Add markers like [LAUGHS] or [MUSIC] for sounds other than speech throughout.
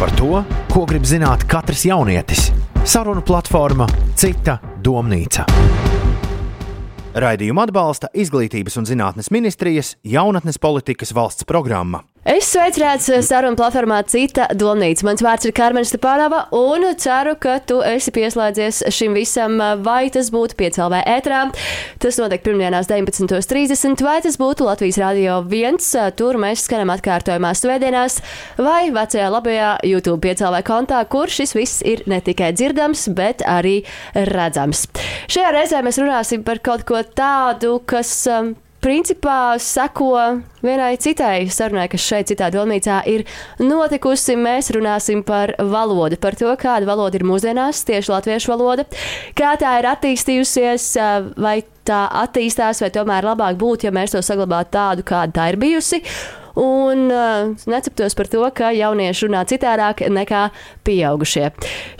Par to, ko grib zināt katrs jaunietis. Sarunu platforma Cita domnīca. Raidījumu atbalsta Izglītības un zinātnes ministrijas jaunatnes politikas valsts programma. Es sveicināts sarunu platformā Cita Domnīca. Mans vārds ir Karmen Stepānova, un ceru, ka tu esi pieslēdzies šim visam, vai tas būtu piecēlvē ētrā. Tas notiek pirmdienās 19.30, vai tas būtu Latvijas Rādio 1, tur mēs skanam atkārtojumā svētdienās, vai vecajā labajā YouTube piecēlvē kontā, kur šis viss ir ne tikai dzirdams, bet arī redzams. Šajā reizē mēs runāsim par kaut ko tādu, kas um, principā seko vienai citai sarunai, kas šeit, citā domnīcā, ir notikusi. Mēs runāsim par valodu, par to, kāda valoda ir mūsdienās, tieši latviešu valoda, kā tā ir attīstījusies, vai tā attīstās, vai tomēr labāk būtu, ja mēs to saglabātu tādu, kāda tā ir bijusi un uh, neceptos par to, ka jaunieši runā citādāk nekā pieaugušie.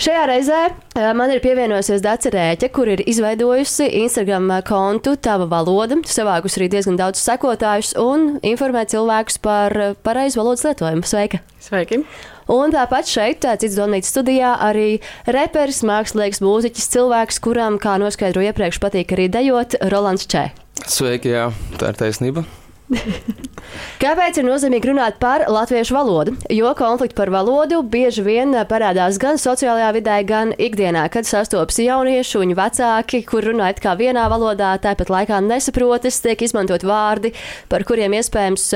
Šajā reizē uh, man ir pievienojusies Dāca Rēķa, kur ir izveidojusi Instagram kontu Tava valoda, savākus arī diezgan daudz sekotājus un informē cilvēkus par pareizu valodas lietojumu. Sveika! Sveiki! Un tāpat šeit, cits domnīcas studijā, arī reperis, mākslinieks, mūziķis, cilvēks, kuram, kā noskaidroju iepriekš, patīk arī dejot, Rolands Čē. Sveiki, jā, tā ir taisnība. [LAUGHS] Kāpēc ir nozīmīgi runāt par latviešu valodu? Jo konflikti par valodu bieži vien parādās gan sociālajā vidē, gan ikdienā, kad sastopas jaunieši un vecāki, kur runājot kā vienā valodā, tāpat laikā nesaprotas, tiek izmantot vārdi, par kuriem iespējams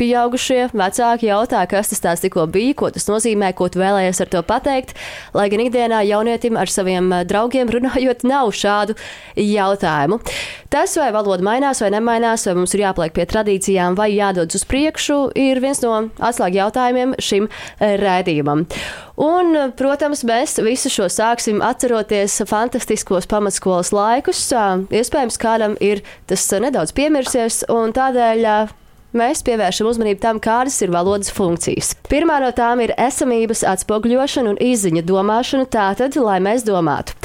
pieaugušie vecāki jautā, kas tas tikko bija, ko tas nozīmē, ko tu vēlējies ar to pateikt. Lai gan ikdienā jaunietim ar saviem eh, draugiem runājot, [LAUGHS] nav šādu jautājumu. Tas, vai valoda mainās vai nemainās, vai mums ir jāpaliek pie tradīcijām vai jādodas uz priekšu, ir viens no atslēgu jautājumiem šim eh, rēdījumam. Un, protams, mēs visu šo sāksim atceroties fantastiskos pamatskolas laikus. Iespējams, kādam ir tas nedaudz piemirsies, un tādēļ mēs pievēršam uzmanību tam, kādas ir valodas funkcijas. Pirmā no tām ir esamības atspoguļošana un izziņa domāšana, tātad, lai mēs domātu.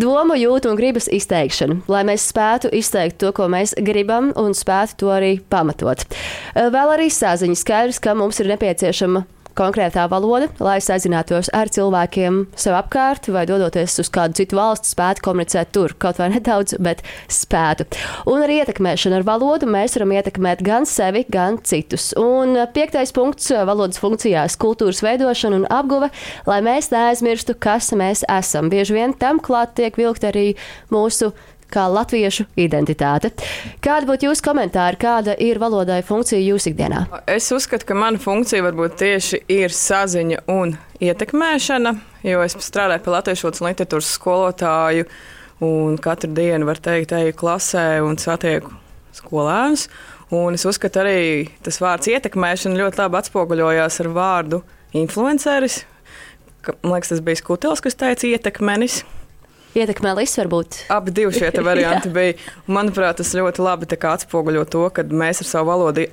Domu, jūtu un gribas izteikšana, lai mēs spētu izteikt to, ko mēs gribam, un spētu to arī pamatot. Vēl arī saziņa skaidrs, ka mums ir nepieciešama konkrētā valoda, lai sazinātos ar cilvēkiem sev apkārt, vai dodoties uz kādu citu valsti, spētu komunicēt tur, kaut vai nedaudz, bet spētu. Un ar ietekmēšanu ar valodu mēs varam ietekmēt gan sevi, gan citus. Un piektais punkts - valodas funkcijās - kultūras veidošana un apguve, lai mēs neaizmirstu, kas mēs esam. Bieži vien tam klāt tiek vilkt arī mūsu kā latviešu identitāte. Kāda būtu jūsu komentāri, kāda ir valodai funkcija jūsu ikdienā? Es uzskatu, ka mana funkcija varbūt tieši ir saziņa un ietekmēšana, jo es strādāju pie latviešu valodas un literatūras skolotāju, un katru dienu, var teikt, eju klasē un satieku skolēnus. Un es uzskatu, arī tas vārds ietekmēšana ļoti labi atspoguļojās ar vārdu influenceris. Man liekas, tas bija Skutels, kas teica ietekmenis ietekmē Līs varbūt? Abi divi šie [LAUGHS] varianti bija. Manuprāt, tas ļoti labi atspoguļo to, ka mēs ar savu valodu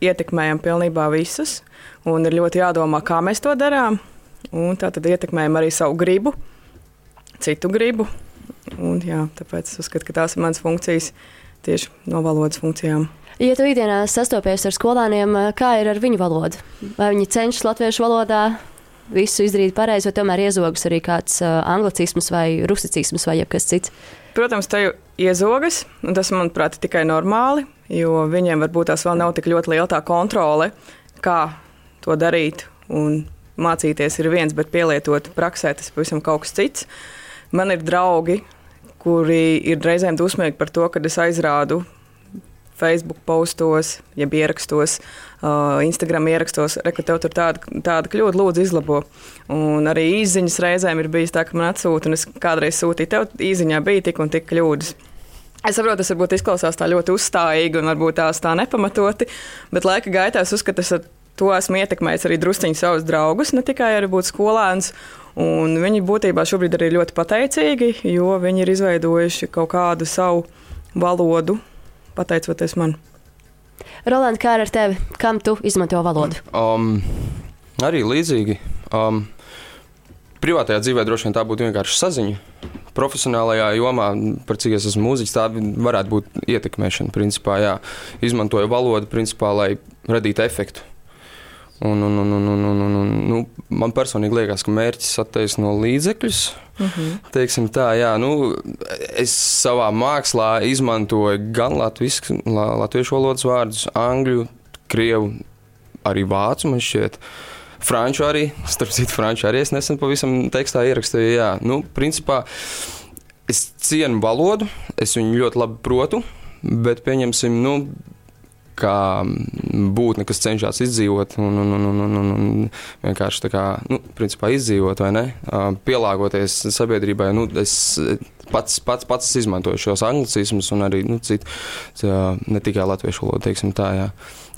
ietekmējam pilnībā visus. Un ir ļoti jādomā, kā mēs to darām. Un tā tad ietekmējam arī savu gribu, citu gribu. Un, jā, tāpēc es uzskatu, ka tās ir manas funkcijas tieši no valodas funkcijām. Ja tu ikdienā sastopies ar skolāniem, kā ir ar viņu valodu? Vai viņi cenšas latviešu valodā visu izdarīt pareizi, vai tomēr iezogas arī kāds uh, anglicisms vai rusicisms vai kas cits? Protams, te iezogas, un tas, manuprāt, ir tikai normāli, jo viņiem varbūt tās vēl nav tik ļoti liela tā kontrole, kā to darīt. Un mācīties ir viens, bet pielietot praksē tas pavisam kaut kas cits. Man ir draugi, kuri ir reizēm dusmīgi par to, ka es aizrādu Facebook postos, jeb ierakstos, uh, Instagram ierakstos, ka tev tur tāda, tāda kļūda, lūdzu, izlabo. Un arī izziņas reizēm ir bijis tā, ka man atsūta, un es kādreiz sūtīju, tev īziņā bija tik un tik kļūdas. Es saprotu, tas varbūt izklausās tā ļoti uzstājīgi un varbūt tās tā nepamatoti, bet laika gaitā es uzskatu, ka to esmu ietekmējis arī drusciņu savus draugus, ne tikai arī būt skolēns. Un viņi būtībā šobrīd arī ļoti pateicīgi, jo viņi ir izveidojuši kaut kādu savu valodu, pateicoties man. Roland, kā ar tevi? Kam tu izmanto valodu? Um, arī līdzīgi. Um, privātajā dzīvē droši vien tā būtu vienkārši saziņa. Profesionālajā jomā, par cik es esmu mūziķis, tā varētu būt ietekmēšana. Principā, jā. Izmantoju valodu, principā, lai radītu efektu. Un, un, un, un, un, un, un, un, nu, man personīgi liekas, ka mērķis attaisno līdzekļus. Mm -hmm. Teiksim tā, jā, nu, es savā mākslā izmantoju gan latvisku, latviešu valodas vārdus, angļu, krievu, arī vācu man šķiet. Franču arī, starp citu, franču arī es nesen pavisam tekstā ierakstīju. Jā, nu, principā es cienu valodu, es viņu ļoti labi protu, bet pieņemsim, nu, kā būtne, kas cenšas izdzīvot un, un, un, un, un, un vienkārši kā, nu, principā izdzīvot vai ne, pielāgoties sabiedrībai. Nu, es pats, pats, pats izmantoju šos anglicismus un arī nu, citu, ne tikai latviešu valodu, tā, jā.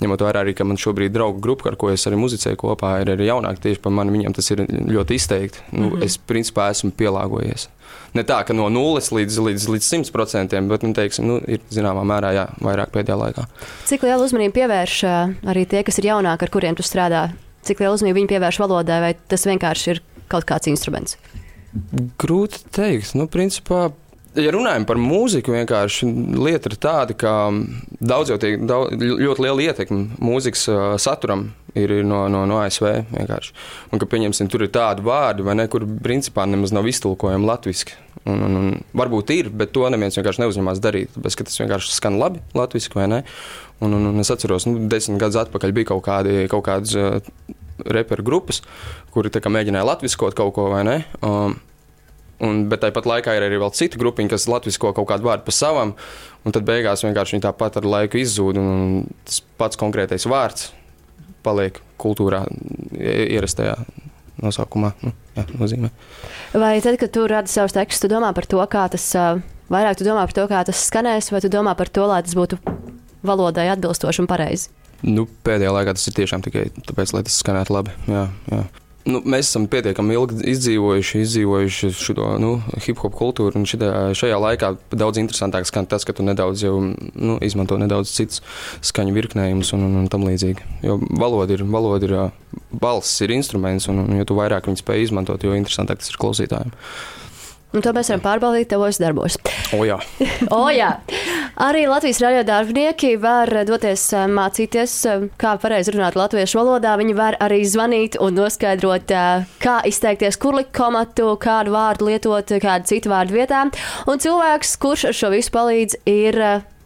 Ņemot vērā arī, ka man šobrīd draugu grupa, ar ko es arī muzicēju kopā, ir arī jaunāki tieši par mani, viņiem tas ir ļoti izteikti. Nu, mm -hmm. Es principā esmu pielāgojies ne tā, ka no nulles līdz, līdz, līdz 100%, bet, nu, teiksim, nu, ir zināmā mērā jā, vairāk pēdējā laikā. Cik lielu uzmanību pievērš arī tie, kas ir jaunāki, ar kuriem tu strādā? Cik lielu uzmanību viņi pievērš valodai, vai tas vienkārši ir kaut kāds instruments? Grūti teikt. Nu, principā, ja runājam par mūziku, vienkārši lieta ir tāda, ka daudz jau tiek daudz, ļoti liela ietekme mūzikas uh, saturam ir, no, no, no ASV. Vienkārši. Un ka, pieņemsim, tur ir tādi vārdi, ne, kur principā nemaz nav iztulkojami latviešu. Un, un, un, varbūt ir, bet to neviens vienkārši neuzņemās darīt. Tāpēc, tas vienkārši skan labi latviešu, vai ne? Un, un, un es atceros, nu, desmit gadus atpakaļ bija kaut, kādi, kaut kādas uh, reperu grupas, kuri mēģināja latviskot kaut ko, vai ne? Um, Un, bet tāpat laikā ir arī vēl cita grupiņa, kas latvisko kaut kādu vārdu pa savam, un tad beigās vienkārši viņi tāpat ar laiku izzūd, un tas pats konkrētais vārds paliek kultūrā ierastajā nosaukumā. Nu, jā, nozīmē. Vai tad, kad tu radi savus tekstus, tu domā par to, kā tas vairāk tu domā par to, kā tas skanēs, vai tu domā par to, lai tas būtu valodai atbilstoši un pareizi? Nu, pēdējā laikā tas ir tiešām tikai tāpēc, lai tas skanētu labi. Jā, jā nu, mēs esam pietiekami ilgi izdzīvojuši, izdzīvojuši šo nu, hip hop kultūru. Šitā, šajā laikā daudz interesantāk skan tas, ka tu nedaudz jau nu, izmanto nedaudz citus skaņu virknējumus un, un, un tam līdzīgi. Jo valoda ir, valoda ir balss, ir instruments, un, un jo vairāk viņu spēj izmantot, jo interesantāk tas ir klausītājiem. Un to mēs varam pārbaudīt tavos darbos. O, jā. [LAUGHS] o, jā. Arī Latvijas radio darbinieki var doties eh, mācīties, eh, kā pareizi runāt latviešu valodā. Viņi var arī zvanīt un noskaidrot, eh, kā izteikties, kur likt komatu, kādu vārdu lietot, kādu citu vārdu vietā. Un cilvēks, kurš ar šo visu palīdz, ir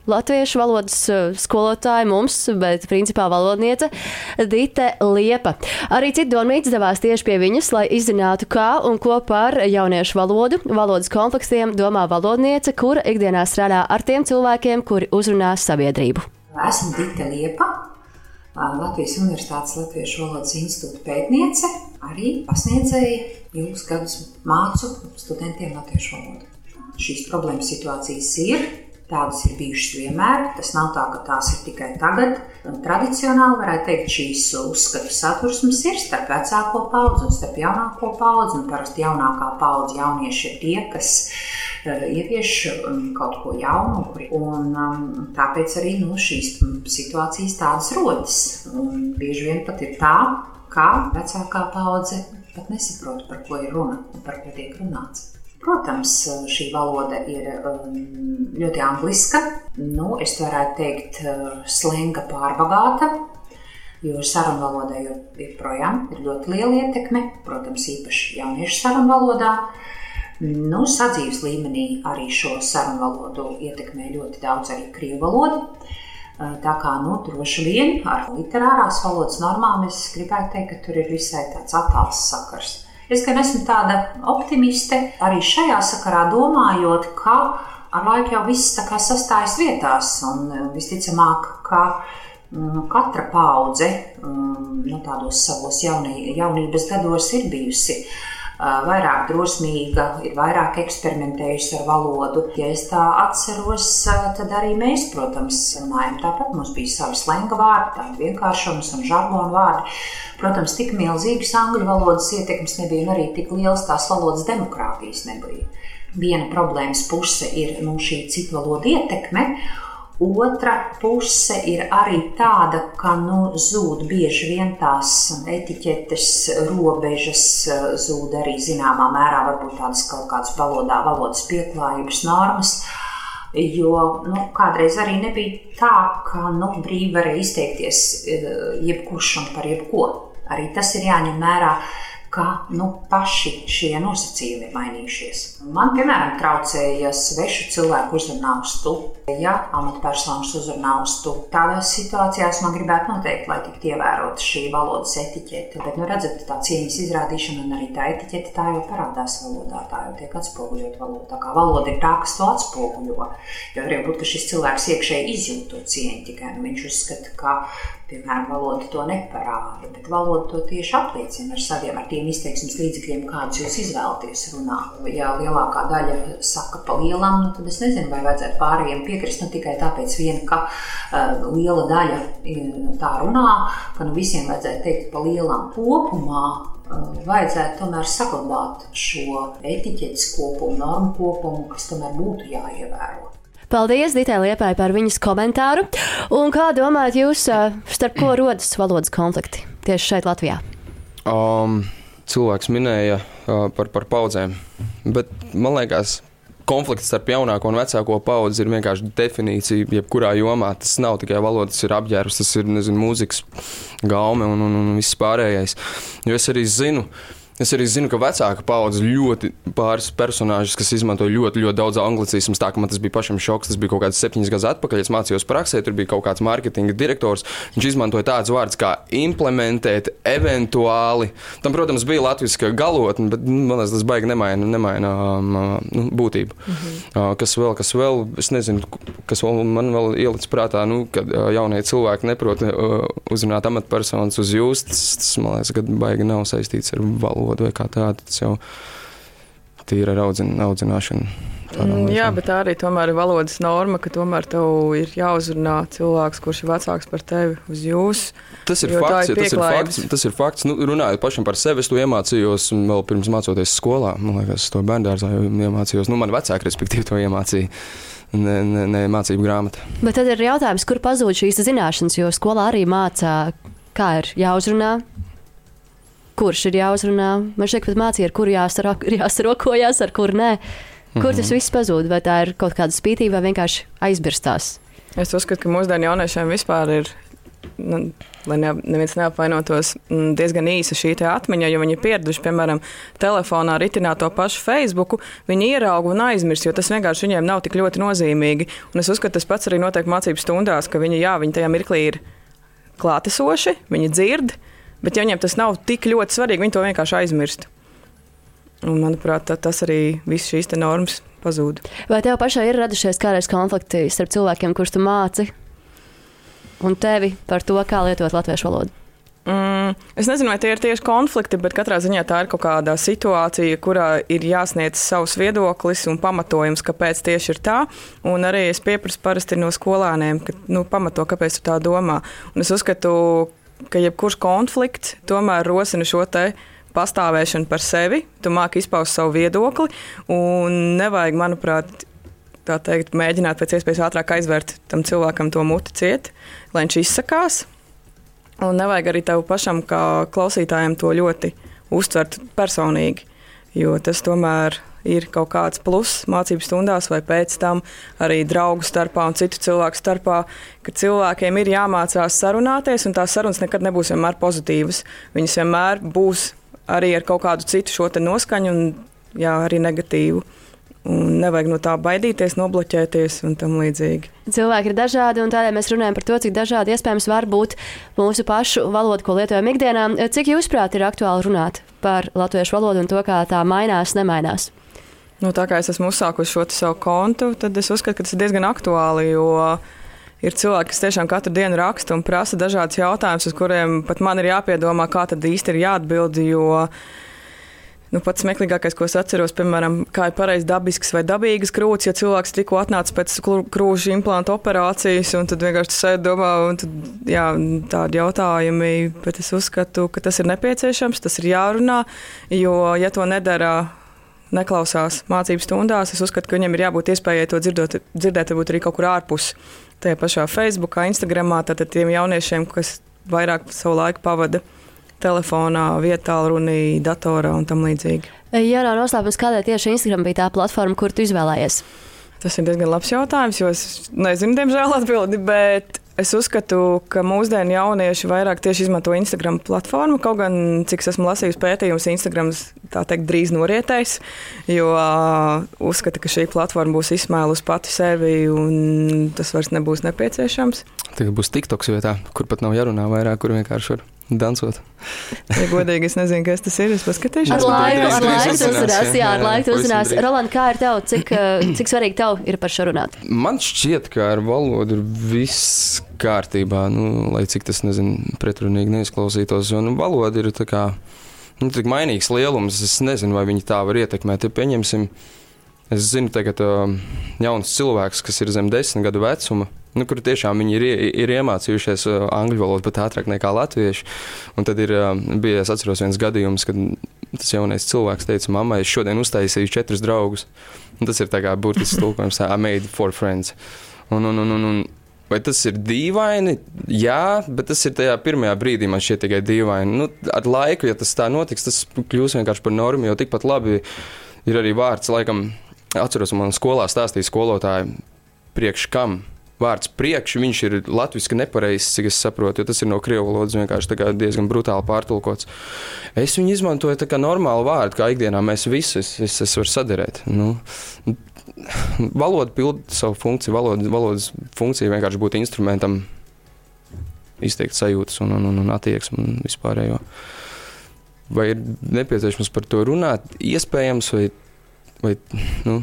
latviešu valodas eh, skolotāja mums, bet principā valodniece Dite Liepa. Arī citi domnīca devās tieši pie viņas, lai izzinātu, kā un ko par jauniešu valodu, valodas kompleksiem domā valodniece, kura ikdienā strādā ar tiem cilvēkiem, kuri uzrunā sabiedrību. Esmu Dita Liepa. Latvijas Universitātes Latviešu valodas institūta pētniece, arī pasniedzēja ilgus gadus mācu studentiem latviešu valodu. Šīs problēmas situācijas ir, Tādas ir bijušas vienmēr. Tas nav tā, ka tās ir tikai tagad. Un tradicionāli varētu teikt, šīs uzskatu satursmes ir starp vecāko paudzi un starp jaunāko paudzi. Parasti jaunākā paudze jaunieši ir tie, kas uh, ievieš um, kaut ko jaunu. Un, um, tāpēc arī nu, šīs situācijas tādas rodas. Un bieži vien pat ir tā, ka vecākā paudze pat nesaprot, par ko ir runa un par ko tiek runāts. Protams, šī valoda ir um, ļoti angliska. Nu, es varētu teikt, uh, slenga pārbagāta, jo sarunu valodai joprojām ir ļoti liela ietekme. Protams, īpaši jauniešu sarunu valodā. Nu, sadzīves līmenī arī šo sarunu valodu ietekmē ļoti daudz arī krievu valodu. Uh, tā kā nu, droši vien ar literārās valodas normām es gribētu teikt, ka tur ir visai tāds attāls sakars. Es gan esmu tāda optimiste, arī šajā sakarā domājot, ka ar laiku jau viss sastājas vietās, un e, visticamāk, ka mm, katra paudze mm, nu, tādos savos jaunī, jaunības gados ir bijusi vairāk drosmīga, ir vairāk eksperimentējusi ar valodu. Ja es tā atceros, tad arī mēs, protams, runājam. Tāpat mums bija savi slenga vārdi, tādi vienkāršums un žargonu vārdi. Protams, tik milzīgas angļu valodas ietekmes nebija, un arī tik liels tās valodas demokrātijas nebija. Viena problēmas puse ir nu, šī citu valodu ietekme. Otra puse ir arī tāda, ka nu, zūd bieži vien tās etiķetes, robežas, zūd arī zināmā mērā varbūt tādas kaut kādas valodā, valodas pieklājības normas. Jo nu, kādreiz arī nebija tā, ka nu, brīvi varēja izteikties jebkurš un par jebko. Arī tas ir jāņem vērā ka nu, paši šie nosacījumi ir mainījušies. Man, piemēram, traucēja, ja svešu cilvēku uzrunā uz tu, ja amatpersonas uzrunā uz tu. Tādās situācijās man gribētu noteikti, lai tiktu ievērota šī valodas etiķete. Bet, nu, redzat, tā cieņas izrādīšana un arī tā etiķete tā jau parādās valodā, tā jau tiek atspoguļot valodā. Tā kā valoda ir tā, kas to atspoguļo. Jo var būt, ka šis cilvēks iekšēji izjūt to cieņu, tikai nu, viņš uzskata, ka Piemēram, valoda to neparāda, bet valoda to tieši apliecina ar saviem ar tiem izteiksmes līdzekļiem, kādus jūs izvēlaties runāt. Ja lielākā daļa saka pa lielam, nu, tad es nezinu, vai vajadzētu pārējiem piekrist ne tikai tāpēc, vien, ka uh, liela daļa tā runā, ka nu, visiem vajadzētu teikt pa lielam kopumā. Uh, vajadzētu tomēr saglabāt šo etiķetes kopumu, normu kopumu, kas tomēr būtu jāievēro. Paldies Ditai Liepai par viņas komentāru. Un kā domājat jūs, starp ko rodas valodas konflikti tieši šeit Latvijā? Um, cilvēks minēja uh, par, par paudzēm, bet man liekas, konflikts starp jaunāko un vecāko paudzi ir vienkārši definīcija, jebkurā jomā. Tas nav tikai valoda, tas ir apģērbs, tas ir nezinu, mūzikas gaume un, un, un viss pārējais. Jo es arī zinu, uh, Es arī zinu, ka vecāka paudze ļoti pāris personāžus, kas izmanto ļoti, ļoti daudz anglicismu. Tā kā man tas bija pašam šoks, tas bija kaut kāds septiņus gadus atpakaļ. Es mācījos praksē, tur bija kaut kāds mārketinga direktors. Viņš izmantoja tādus vārdus kā implementēt, eventuāli. Tam, protams, bija latviešu galotne, bet nu, man liekas, tas baigi nemaina, nemaina um, nu, būtību. Mhm. Uh, kas vēl, kas vēl, es nezinu, kas vēl man vēl ielicis prātā, nu, kad uh, jaunie cilvēki neprot uh, uzrunāt amatpersonas uz jūs. Tas, man liekas, ka baigi nav saistīts ar valodu valodu vai kā tādu. Tas jau tīra ar audzin, audzināšanu. Mm, jā, bet tā arī tomēr ir valodas norma, ka tomēr tev ir jāuzrunā cilvēks, kurš ir vecāks par tevi uz jūs. Tas ir fakts, ir tas ir fakts. Tas ir fakts. Nu, runājot pašam par sevi, es to iemācījos vēl pirms mācoties skolā. Man liekas, to bērngārzā jau iemācījos. Nu, man vecāki, respektīvi, to iemācīja. Ne, ne, ne mācību grāmata. Bet tad ir jautājums, kur pazūd šīs zināšanas, jo skolā arī mācā, kā ir jāuzrunā, kurš ir jāuzrunā. Man šķiet, ka mācīja, ar kuru [LAUGHS] jāsarokojas, ar kuru nē. Kur tas viss pazūd? Vai tā ir kaut kāda spītība vai vienkārši aizmirstās? Es uzskatu, ka mūsdienu jauniešiem vispār ir. Nu, lai ne, neviens neapvainotos, mm, diezgan īsa šī atmiņa, jo viņi ir pieraduši, piemēram, telefonā ritināt to pašu Facebook, viņi ierauga un aizmirst, jo tas vienkārši viņiem nav tik ļoti nozīmīgi. Un es uzskatu, tas pats arī notiek mācību stundās, ka viņi, jā, viņi tajā mirklī ir klātesoši, viņi dzird, Bet, ja viņiem tas nav tik ļoti svarīgi, viņi to vienkārši aizmirst. Un, manuprāt, tas arī viss šīs normas pazūd. Vai tev pašai ir radušies kādreiz konflikti starp cilvēkiem, kurus tu māci, un tevi par to, kā lietot latviešu valodu? Mm, es nezinu, vai tie ir tieši konflikti, bet katrā ziņā tā ir kaut kāda situācija, kurā ir jāsniedz savs viedoklis un pamatojums, kāpēc tieši ir tā. Un arī es pieprasu parasti no skolāniem, ka nu, pamato, kāpēc tu tā domā. Un es uzskatu, ka jebkurš konflikts tomēr rosina šo te pastāvēšanu par sevi, tu māki izpaust savu viedokli, un nevajag, manuprāt, tā teikt, mēģināt pēc iespējas ātrāk aizvērt tam cilvēkam to muti ciet, lai viņš izsakās. Un nevajag arī tev pašam, kā klausītājam, to ļoti uztvert personīgi, jo tas tomēr ir kaut kāds pluss mācību stundās vai pēc tam arī draugu starpā un citu cilvēku starpā, ka cilvēkiem ir jāmācās sarunāties, un tās sarunas nekad nebūs vienmēr pozitīvas. Viņas vienmēr būs arī ar kaut kādu citu šo noskaņu un jā, arī negatīvu. Un nevajag no tā baidīties, nobloķēties un tam līdzīgi. Cilvēki ir dažādi, un tādēļ mēs runājam par to, cik dažādi iespējams var būt mūsu pašu valoda, ko lietojam ikdienā. Cik jūsuprāt ir aktuāli runāt par latviešu valodu un to, kā tā mainās, nemainās? Nu, tā kā es esmu uzsākusi šo savu kontu, tad es uzskatu, ka tas ir diezgan aktuāli. Ir cilvēki, kas tiešām katru dienu raksta un prasa dažādus jautājumus, uz kuriem pat man ir jāpiedomā, kā tad īsti ir jāatbild. Jo Nu, pats smieklīgākais, ko es atceros, piemēram, kā ir pareizi dabisks vai dabīgas krūtis, ja cilvēks tikko atnācis pēc krūža implanta operācijas, un tad vienkārši sēž domā, un tad, jā, tādi jautājumi, bet es uzskatu, ka tas ir nepieciešams, tas ir jārunā, jo, ja to nedara neklausās mācību stundās, es uzskatu, ka viņiem ir jābūt iespējai to dzirdot, dzirdēt varbūt arī kaut kur ārpus. Tajā pašā Facebook, Instagramā, tātad tiem jauniešiem, kas vairāk savu laiku pavada telefonā, vietā, runī, datorā un tam līdzīgi. Jā, nav noslēpums, kādēļ tieši Instagram bija tā platforma, kur tu izvēlējies? Tas ir diezgan labs jautājums, jo es nezinu, diemžēl, atbildi, bet Es uzskatu, ka mūsdienu jaunieši vairāk tieši izmanto Instagram platformu. Kaut gan, cik es esmu lasījis pētījumus, Instagram teikt, drīz norietēs, jo uh, uzskata, ka šī platforma būs izsmēlusi pati sevi un tas vairs nebūs nepieciešams. Tagad būs TikToks vietā, kur pat nav jārunā vairāk, kur vienkārši var dansot. Ja godīgi, es nezinu, kas tas ir. Es paskatīšos, drīz laiku uzzinās, uzzinās, jā, ar laiku uzzinās. drīz. Roland, kā ir tev, cik, eh, cik svarīgi tev ir par šo runāt? Man šķiet, ka ar valodu ir viss kārtībā, nu, lai cik tas nezinu, pretrunīgi neizklausītos. Jo nu, valoda ir tā kā, nu, tik mainīgs lielums. Es nezinu, vai viņi tā var ietekmēt. Ja pieņemsim, es zinu, tagad uh, jauns cilvēks, kas ir zem desmit gadu vecuma. Nu, kur tiešām viņi ir, ir iemācījušies uh, angļu valodu pat ātrāk nekā latvieši. Un tad ir uh, bijis, atceros, viens gadījums, kad tas jaunais cilvēks teica, mammai, es šodien uztaisīju četrus draugus. Un tas ir tā kā burtisks [LAUGHS] tulkojums, I made four friends. Un, un, un, un, un, vai tas ir dīvaini? Jā, bet tas ir tajā pirmajā brīdī man šķiet tikai dīvaini. Nu, ar laiku, ja tas tā notiks, tas kļūs vienkārši par normu, jo tikpat labi ir arī vārds, laikam, atceros, man skolā stāstīja skolotāji, priekš kam. Vārds priekš, viņš ir latviešu nepareizs, cik es saprotu, jo tas ir no krievu valodas vienkārši diezgan brutāli pārtulkots. Es viņu izmantoju kā normālu vārdu, kā ikdienā mēs visi es, es, es varu saderēt. Nu, valoda pilda savu funkciju, valoda, valodas funkcija vienkārši būt instrumentam, izteikt sajūtas un, un, un, un attieksmi un vispārējo. Vai ir nepieciešams par to runāt? Iespējams, vai, vai nu,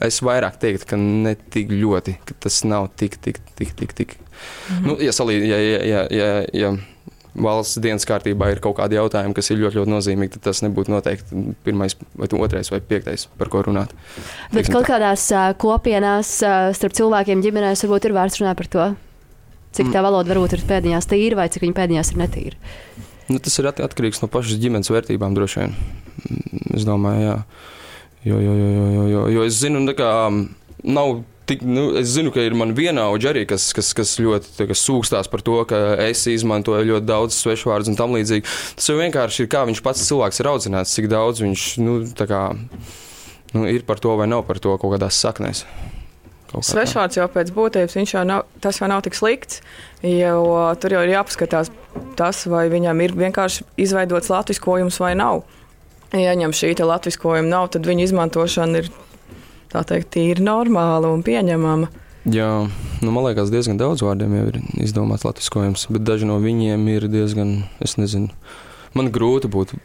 es vairāk teiktu, ka ne tik ļoti, ka tas nav tik, tik, tik, tik. tik. Mm -hmm. nu, ja, salī, ja, ja, ja, ja, ja valsts dienas kārtībā ir kaut kādi jautājumi, kas ir ļoti, ļoti nozīmīgi, tad tas nebūtu noteikti pirmais, vai otrais, vai piektais, par ko runāt. Bet Teiksim kaut tā. kādās kopienās starp cilvēkiem ģimenēs varbūt ir vērts runāt par to, cik tā valoda varbūt ir pēdiņās tīra vai cik viņa pēdiņās ir netīra. Nu, tas ir at atkarīgs no pašas ģimenes vērtībām, droši vien. Mm, Es domāju, jā. Jo, jo, jo, jo, jo, jo, es zinu, tā kā mm, nav. Tik, nu, es zinu, ka ir man viena auga arī, kas, kas, kas ļoti kā sūkstās par to, ka es izmantoju ļoti daudz svešvārdus un tam līdzīgi. Tas jau vienkārši ir kā viņš pats cilvēks ir audzināts, cik daudz viņš nu, kā, nu, ir par to vai nav par to kaut kādās saknēs. Svešvārds jau pēc būtības viņš jau nav, tas jau nav tik slikts, jo tur jau ir jāpaskatās tas, vai viņam ir vienkārši izveidots latviskojums vai nav. Ja viņam šī latviskojuma nav, tad viņa izmantošana ir tā teikt tīri normāla un pieņemama. Jā, nu, man liekas, diezgan daudz vārdiem jau ir izdomāts latviskojums, bet daži no viņiem ir diezgan, es nezinu, man grūti būtu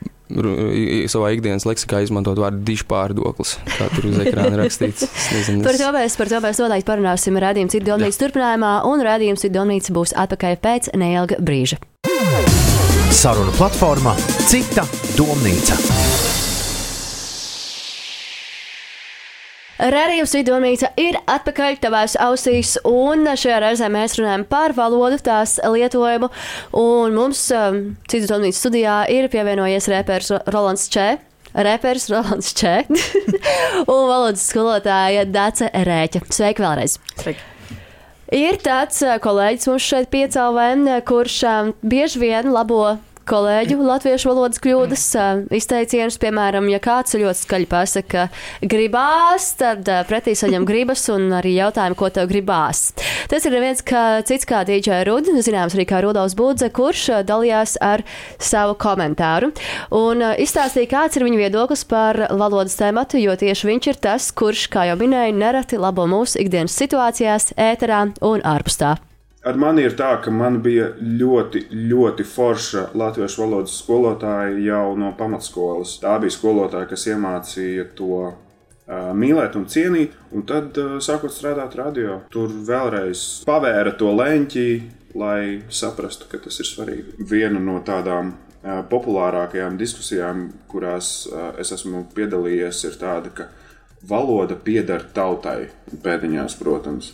savā ikdienas leksikā izmantot vārdu dišpārdoklis, kā tur uz ekrāna rakstīts. Es [LAUGHS] nezinu, Par to mēs, par to mēs noteikti parunāsim rādījums ir Donīts turpinājumā, un rādījums ir Donīts būs atpakaļ pēc neilga brīža. Saruna platforma Cita domnīca. Rādījums Vidonīca ir atpakaļ tavās ausīs, un šajā reizē mēs runājam par valodu, tās lietojumu. Un mums um, citu domnīcas studijā ir pievienojies reperis Rolands Čē. Reperis Rolands Čē [LAUGHS] un valodas skolotāja Dace Rēķa. Sveiki vēlreiz! Sveiki. Ir tāds ā, kolēģis mums šeit piecēlē, kurš ā, bieži vien labo kolēģu latviešu valodas kļūdas, izteicienus, piemēram, ja kāds ļoti skaļi pasaka, gribās, tad pretī saņem gribas un arī jautājumu, ko tev gribās. Tas ir viens kā, cits kā DJ Rudi, zināms arī kā Rudolfs Budze, kurš dalījās ar savu komentāru un izstāstīja, kāds ir viņa viedoklis par valodas tēmatu, jo tieši viņš ir tas, kurš, kā jau minēju, nereti labo mūsu ikdienas situācijās, ēterā un ārpus tā. Ar mani ir tā, ka man bija ļoti, ļoti forša latviešu valodas skolotāja jau no pamatskolas. Tā bija skolotāja, kas iemācīja to uh, mīlēt un cienīt, un tad uh, sākot strādāt radio. Tur vēlreiz pavēra to leņķi, lai saprastu, ka tas ir svarīgi. Viena no tādām uh, populārākajām diskusijām, kurās es esmu piedalījies, ir tāda, ka valoda pieder tautai, pēdiņās, protams.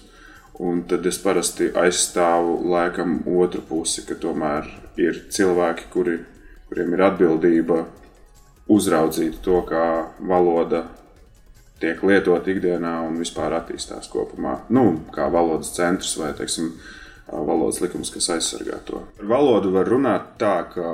Un tad es parasti aizstāvu laikam otru pusi, ka tomēr ir cilvēki, kuri, kuriem ir atbildība uzraudzīt to, kā valoda tiek lietot ikdienā un vispār attīstās kopumā. Nu, kā valodas centrs vai, teiksim, valodas likums, kas aizsargā to. Ar valodu var runāt tā, ka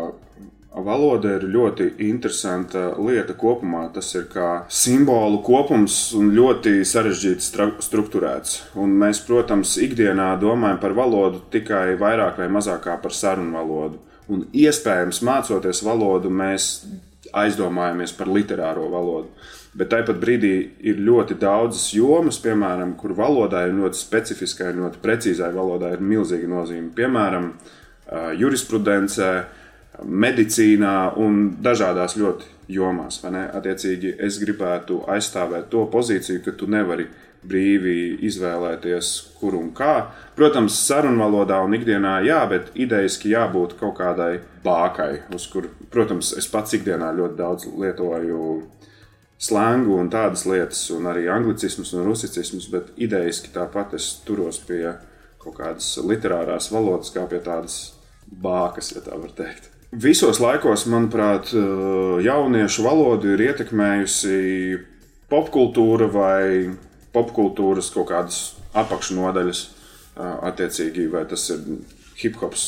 Valoda ir ļoti interesanta lieta kopumā. Tas ir kā simbolu kopums un ļoti sarežģīti strukturēts. Un mēs, protams, ikdienā domājam par valodu tikai vairāk vai mazāk par sarunu valodu. Un iespējams, mācoties valodu, mēs aizdomājamies par literāro valodu. Bet tāpat brīdī ir ļoti daudzas jomas, piemēram, kur valodai ir ļoti specifiskai, ļoti precīzai valodai ir milzīga nozīme. Piemēram, jurisprudencē, medicīnā un dažādās ļoti jomās. Attiecīgi, es gribētu aizstāvēt to pozīciju, ka tu nevari brīvi izvēlēties, kur un kā. Protams, sarunvalodā un ikdienā jā, bet idejaski jābūt kaut kādai bākai, uz kur, protams, es pats ikdienā ļoti daudz lietoju slēngu un tādas lietas, un arī anglicismus un rusicismus, bet idejaski tāpat es turos pie kaut kādas literārās valodas, kā pie tādas bākas, ja tā var teikt. Visos laikos, manuprāt, jauniešu valodu ir ietekmējusi popkultūra vai popkultūras kaut kādas apakšnodaļas, attiecīgi, vai tas ir hip hops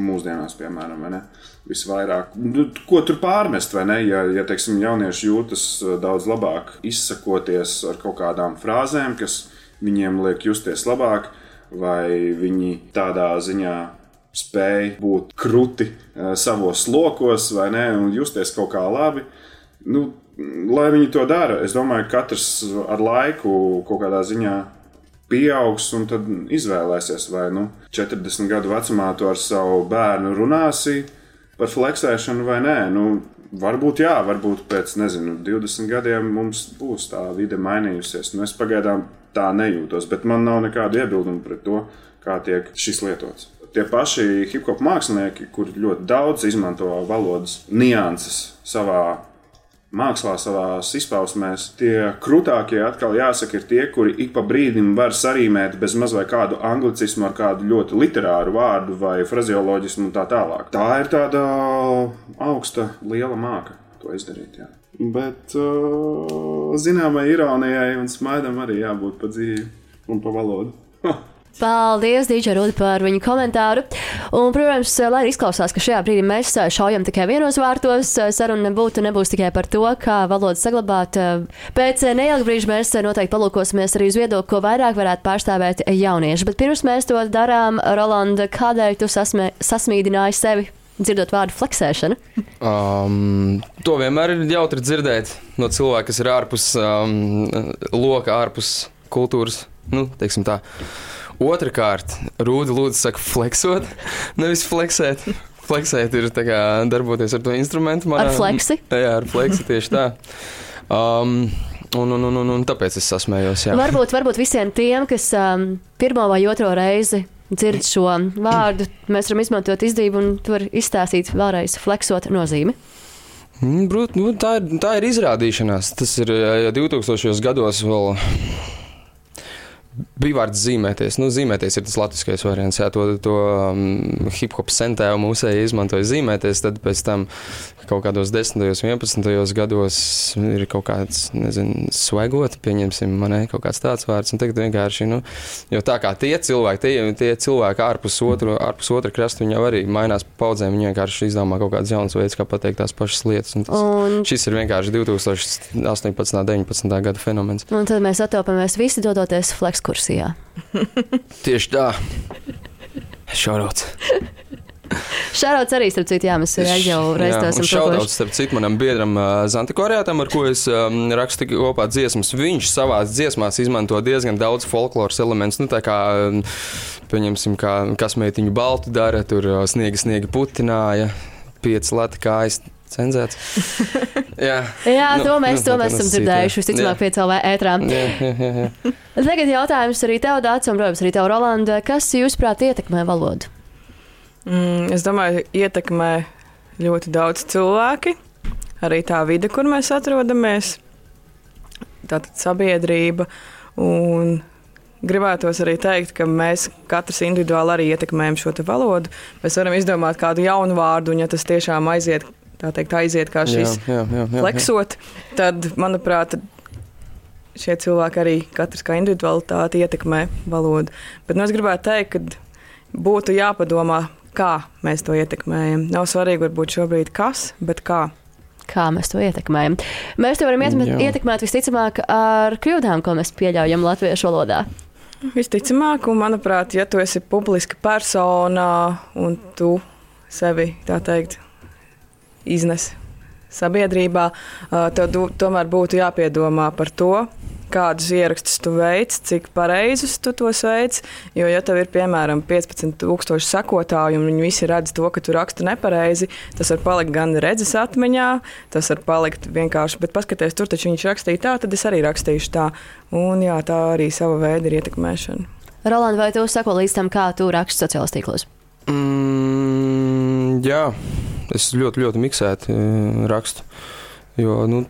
mūsdienās, piemēram, vai ne? Visvairāk, nu, ko tur pārmest, vai ne? Ja, ja teiksim, jaunieši jūtas daudz labāk, izsakoties ar kaut kādām frāzēm, kas viņiem liek justies labāk, vai viņi tādā ziņā spēj būt kruti savos lokos, vai ne, un justies kaut kā labi. Nu, lai viņi to dara. Es domāju, ka katrs ar laiku kaut kādā ziņā pieaugs un tad izvēlēsies, vai nu 40 gadu vecumā tu ar savu bērnu runāsi par fleksēšanu vai nē. Nu, varbūt jā, varbūt pēc nezinu, 20 gadiem mums būs tā vide mainījusies. Nu, es pagaidām tā nejūtos, bet man nav nekādu iebildumu pret to, kā tiek šis lietots. Tie paši hip hop mākslinieki, kuri ļoti daudz izmanto valodas nianses savā mākslā, savā izpausmēs. Tie krūtākie, atkal jāsaka, ir tie, kuri ik pa brīdim var sarīmēt bez mazliet kādu anglicismu ar kādu ļoti literāru vārdu vai frazeoloģismu un tā tālāk. Tā ir tāda augsta, liela māka to izdarīt. Jā. Bet zināmai ironijai un smaidam arī jābūt pa dzīvi un pa valodu. Paldies, Dīdžai Rudi, par viņu komentāru. Un, protams, lai arī izklausās, ka šajā brīdī mēs šaujam tikai vienos vārtos, saruna nebūtu, nebūs tikai par to, kā valodu saglabāt. Pēc neilga brīža mēs noteikti palūkosimies arī uz viedokli, ko vairāk varētu pārstāvēt jaunieši. Bet pirms mēs to darām, Rolanda, kādēļ tu sasmē, sasmīdināji sevi? Dzirdot vārdu fleksēšana. Um, to vienmēr ir jautri dzirdēt no cilvēka, kas ir ārpus um, loka, ārpus kultūras. Nu, teiksim tā. Otrakārt, Rūda lūdzu, saka, fleksot, nevis fleksēt. Fleksēt ir kā, darboties ar to instrumentu. Manā, ar fleksi? Jā, ar fleksi tieši tā. Um, un, un, un, un, un tāpēc es sasmējos. Jā. Varbūt, varbūt visiem tiem, kas um, pirmo vai otro reizi dzird šo vārdu, mēs varam izmantot izdevību un tur izstāstīt vēlreiz fleksot nozīmi. Mm, brūt, nu, tā, ir, tā ir izrādīšanās. Tas ir ja 2000. gados vēl Bija vārds zīmēties. Nu, zīmēties ir tas latviskais variants. Jā, to, to um, hip hop centēju mūsēji izmantoja zīmēties. Tad pēc tam kaut kādos 10, 11 gados ir kaut kāds, nezinu, svagot, pieņemsim, manai kaut kāds tāds vārds. Un tagad vienkārši, nu, jo tā kā tie cilvēki, tie, tie cilvēki ārpus otra, ārpus otra krasta, viņi jau arī mainās paudzēm. Viņi vienkārši izdomā kaut kādas jaunas veids, kā pateikt tās pašas lietas. Un tas, un... Šis ir vienkārši 2018, 19. gada fenomens. Un tad mēs attopamies visi dodoties flex ekskursijā. [LAUGHS] Tieši tā. Šaurots. Šāds arī, starp citu, jā, mēs jau reizē esam šaudauts, starp citu, manam biedram Zantikoriātam, ar ko es um, rakstu kopā dziesmas. Viņš savās dziesmās izmanto diezgan daudz folkloras elementus, nu tā kā, pieņemsim, kā kasmētiņu baltu dara, tur sniega sniega putināja, pieci lati kājas cenzēts. [LAUGHS] jā, jā nu, to mēs, nu, to mēs esam dzirdējuši. Visticamāk, piecēlē ētrā. Jā, jā, jā, jā. [LAUGHS] Tagad jautājums arī tev, Dārts, un, protams, arī tev, Rolanda. Kas, jūsuprāt, ietekmē valodu? Mm, es domāju, ietekmē ļoti daudz cilvēki. Arī tā vide, kur mēs atrodamies, tātad sabiedrība. Un gribētos arī teikt, ka mēs katrs individuāli arī ietekmējam šo valodu. Mēs varam izdomāt kādu jaunu vārdu, un ja tas tiešām aiziet tā teikt, aiziet kā šis jā, jā, jā, jā, fleksot, tad, manuprāt, šie cilvēki arī katrs kā individualitāte ietekmē valodu. Bet nu, es gribētu teikt, ka būtu jāpadomā, kā mēs to ietekmējam. Nav svarīgi varbūt šobrīd kas, bet kā. Kā mēs to ietekmējam? Mēs to varam ietekmēt, ietekmēt visticamāk ar kļūdām, ko mēs pieļaujam latviešu valodā. Visticamāk, un manuprāt, ja tu esi publiska persona un tu sevi tā teikt iznes sabiedrībā, tev tomēr būtu jāpiedomā par to, kādus ierakstus tu veic, cik pareizus tu tos veic. Jo, ja tev ir piemēram 15,000 sekotāju un viņi visi redz to, ka tu raksti nepareizi, tas var palikt gan redzes atmiņā, tas var palikt vienkārši, bet paskaties, tur taču viņš rakstīja tā, tad es arī rakstīšu tā. Un jā, tā arī sava veida ir ietekmēšana. Roland, vai tu sako līdz tam, kā tu raksti sociālos tīklos? Mm, jā, es ļoti, ļoti miksēti eh, rakstu. Jo, nu,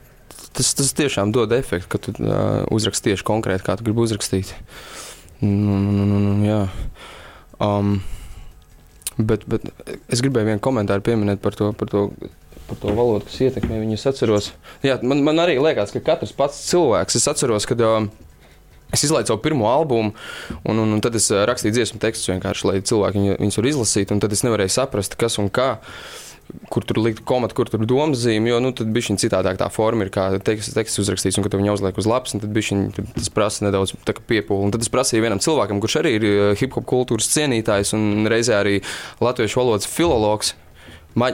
tas, tas tiešām dod efektu, ka tu uh, uzraksti tieši konkrēti, kā tu gribi uzrakstīt. Nu, jā. Um, bet, bet es gribēju vienu komentāru pieminēt par to. Par to Par to valodu, kas ietekmē viņu. Es atceros, jā, man, man arī liekas, ka katrs pats cilvēks, es atceros, kad uh, Es izlaidu savu pirmo albumu, un, un, un tad es ā, rakstīju dziesmu tekstus vienkārši, lai cilvēki viņu, viņus var izlasīt. un Tad es nevarēju saprast, kas un kā. Kur tur likt komatu, kur tur domas zīme, jo nu, tad bija šī citādāk tā forma, ir kā teksts, teksts uzrakstīts, un kad tu viņu uzliek uz lapas, tad bija šī, prasa nedaudz piepūli. Un tad es prasīju vienam cilvēkam, kurš arī ir ā, hip hop kultūras cienītājs un reizē arī latviešu valodas filologs. Ma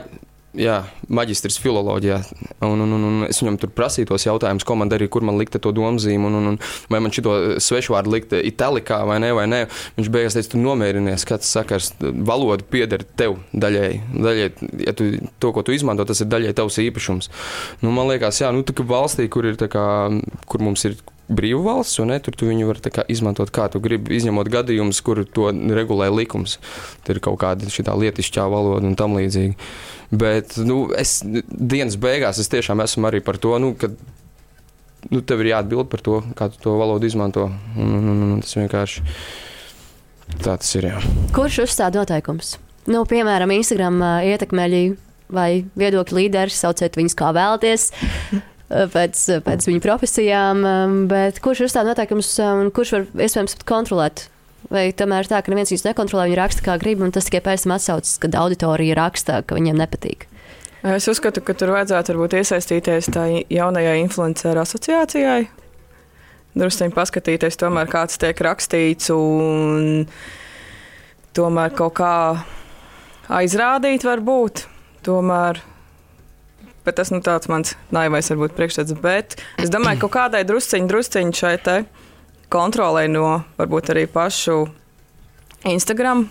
Jā, maģistrs filoloģijā. Un, un, un, un es viņam tur prasīju tos jautājumus, ko man darīja, kur man likt to domzīmu, un, un, un vai man šito svešvārdu likt itālikā vai nē, vai nē. Viņš beigās teica, tu nomierinies, tas sakars, valoda pieder tev daļēji. daļēji ja tu, to, ko tu izmanto, tas ir daļēji tavs īpašums. Nu, man liekas, jā, nu, tā kā valstī, kur, ir, tā kā, kur mums ir brīva valsts, un ne, tur tu viņu var kā, izmantot kā tu gribi, izņemot gadījumus, kur to regulē likums. Tur ir kaut kāda šī lietišķā valoda un tam līdzīgi. Bet nu, es dienas beigās es tiešām esmu arī par to, nu, ka nu, tev ir jāatbild par to, kā tu to valodu izmanto. Un, un, un, tas vienkārši tā tas ir. Jā. Kurš uzstāda noteikumus? Nu, piemēram, Instagram ā, ietekmeļi vai viedokļu līderi, sauciet viņus kā vēlaties. Pēc, pēc viņu profesijām, ā, bet kurš uzstāda noteikumus ā, un kurš var iespējams pat kontrolēt? Vai tomēr ir tā, ka neviens viņus nekontrolē, viņi raksta kā grib, un tas tikai pēc tam atsaucas, kad auditorija raksta, ka viņiem nepatīk? Es uzskatu, ka tur vajadzētu varbūt iesaistīties tā jaunajai influenceru asociācijai. Druskuļi paskatīties, tomēr, kāds tiek rakstīts, un tomēr kaut kā aizrādīt, varbūt. Tomēr, bet tas nu, tāds mans naivais varbūt priekšstats. Bet es domāju, ka kādai drusciņai, drusciņai šai te kontrolē no varbūt arī pašu Instagram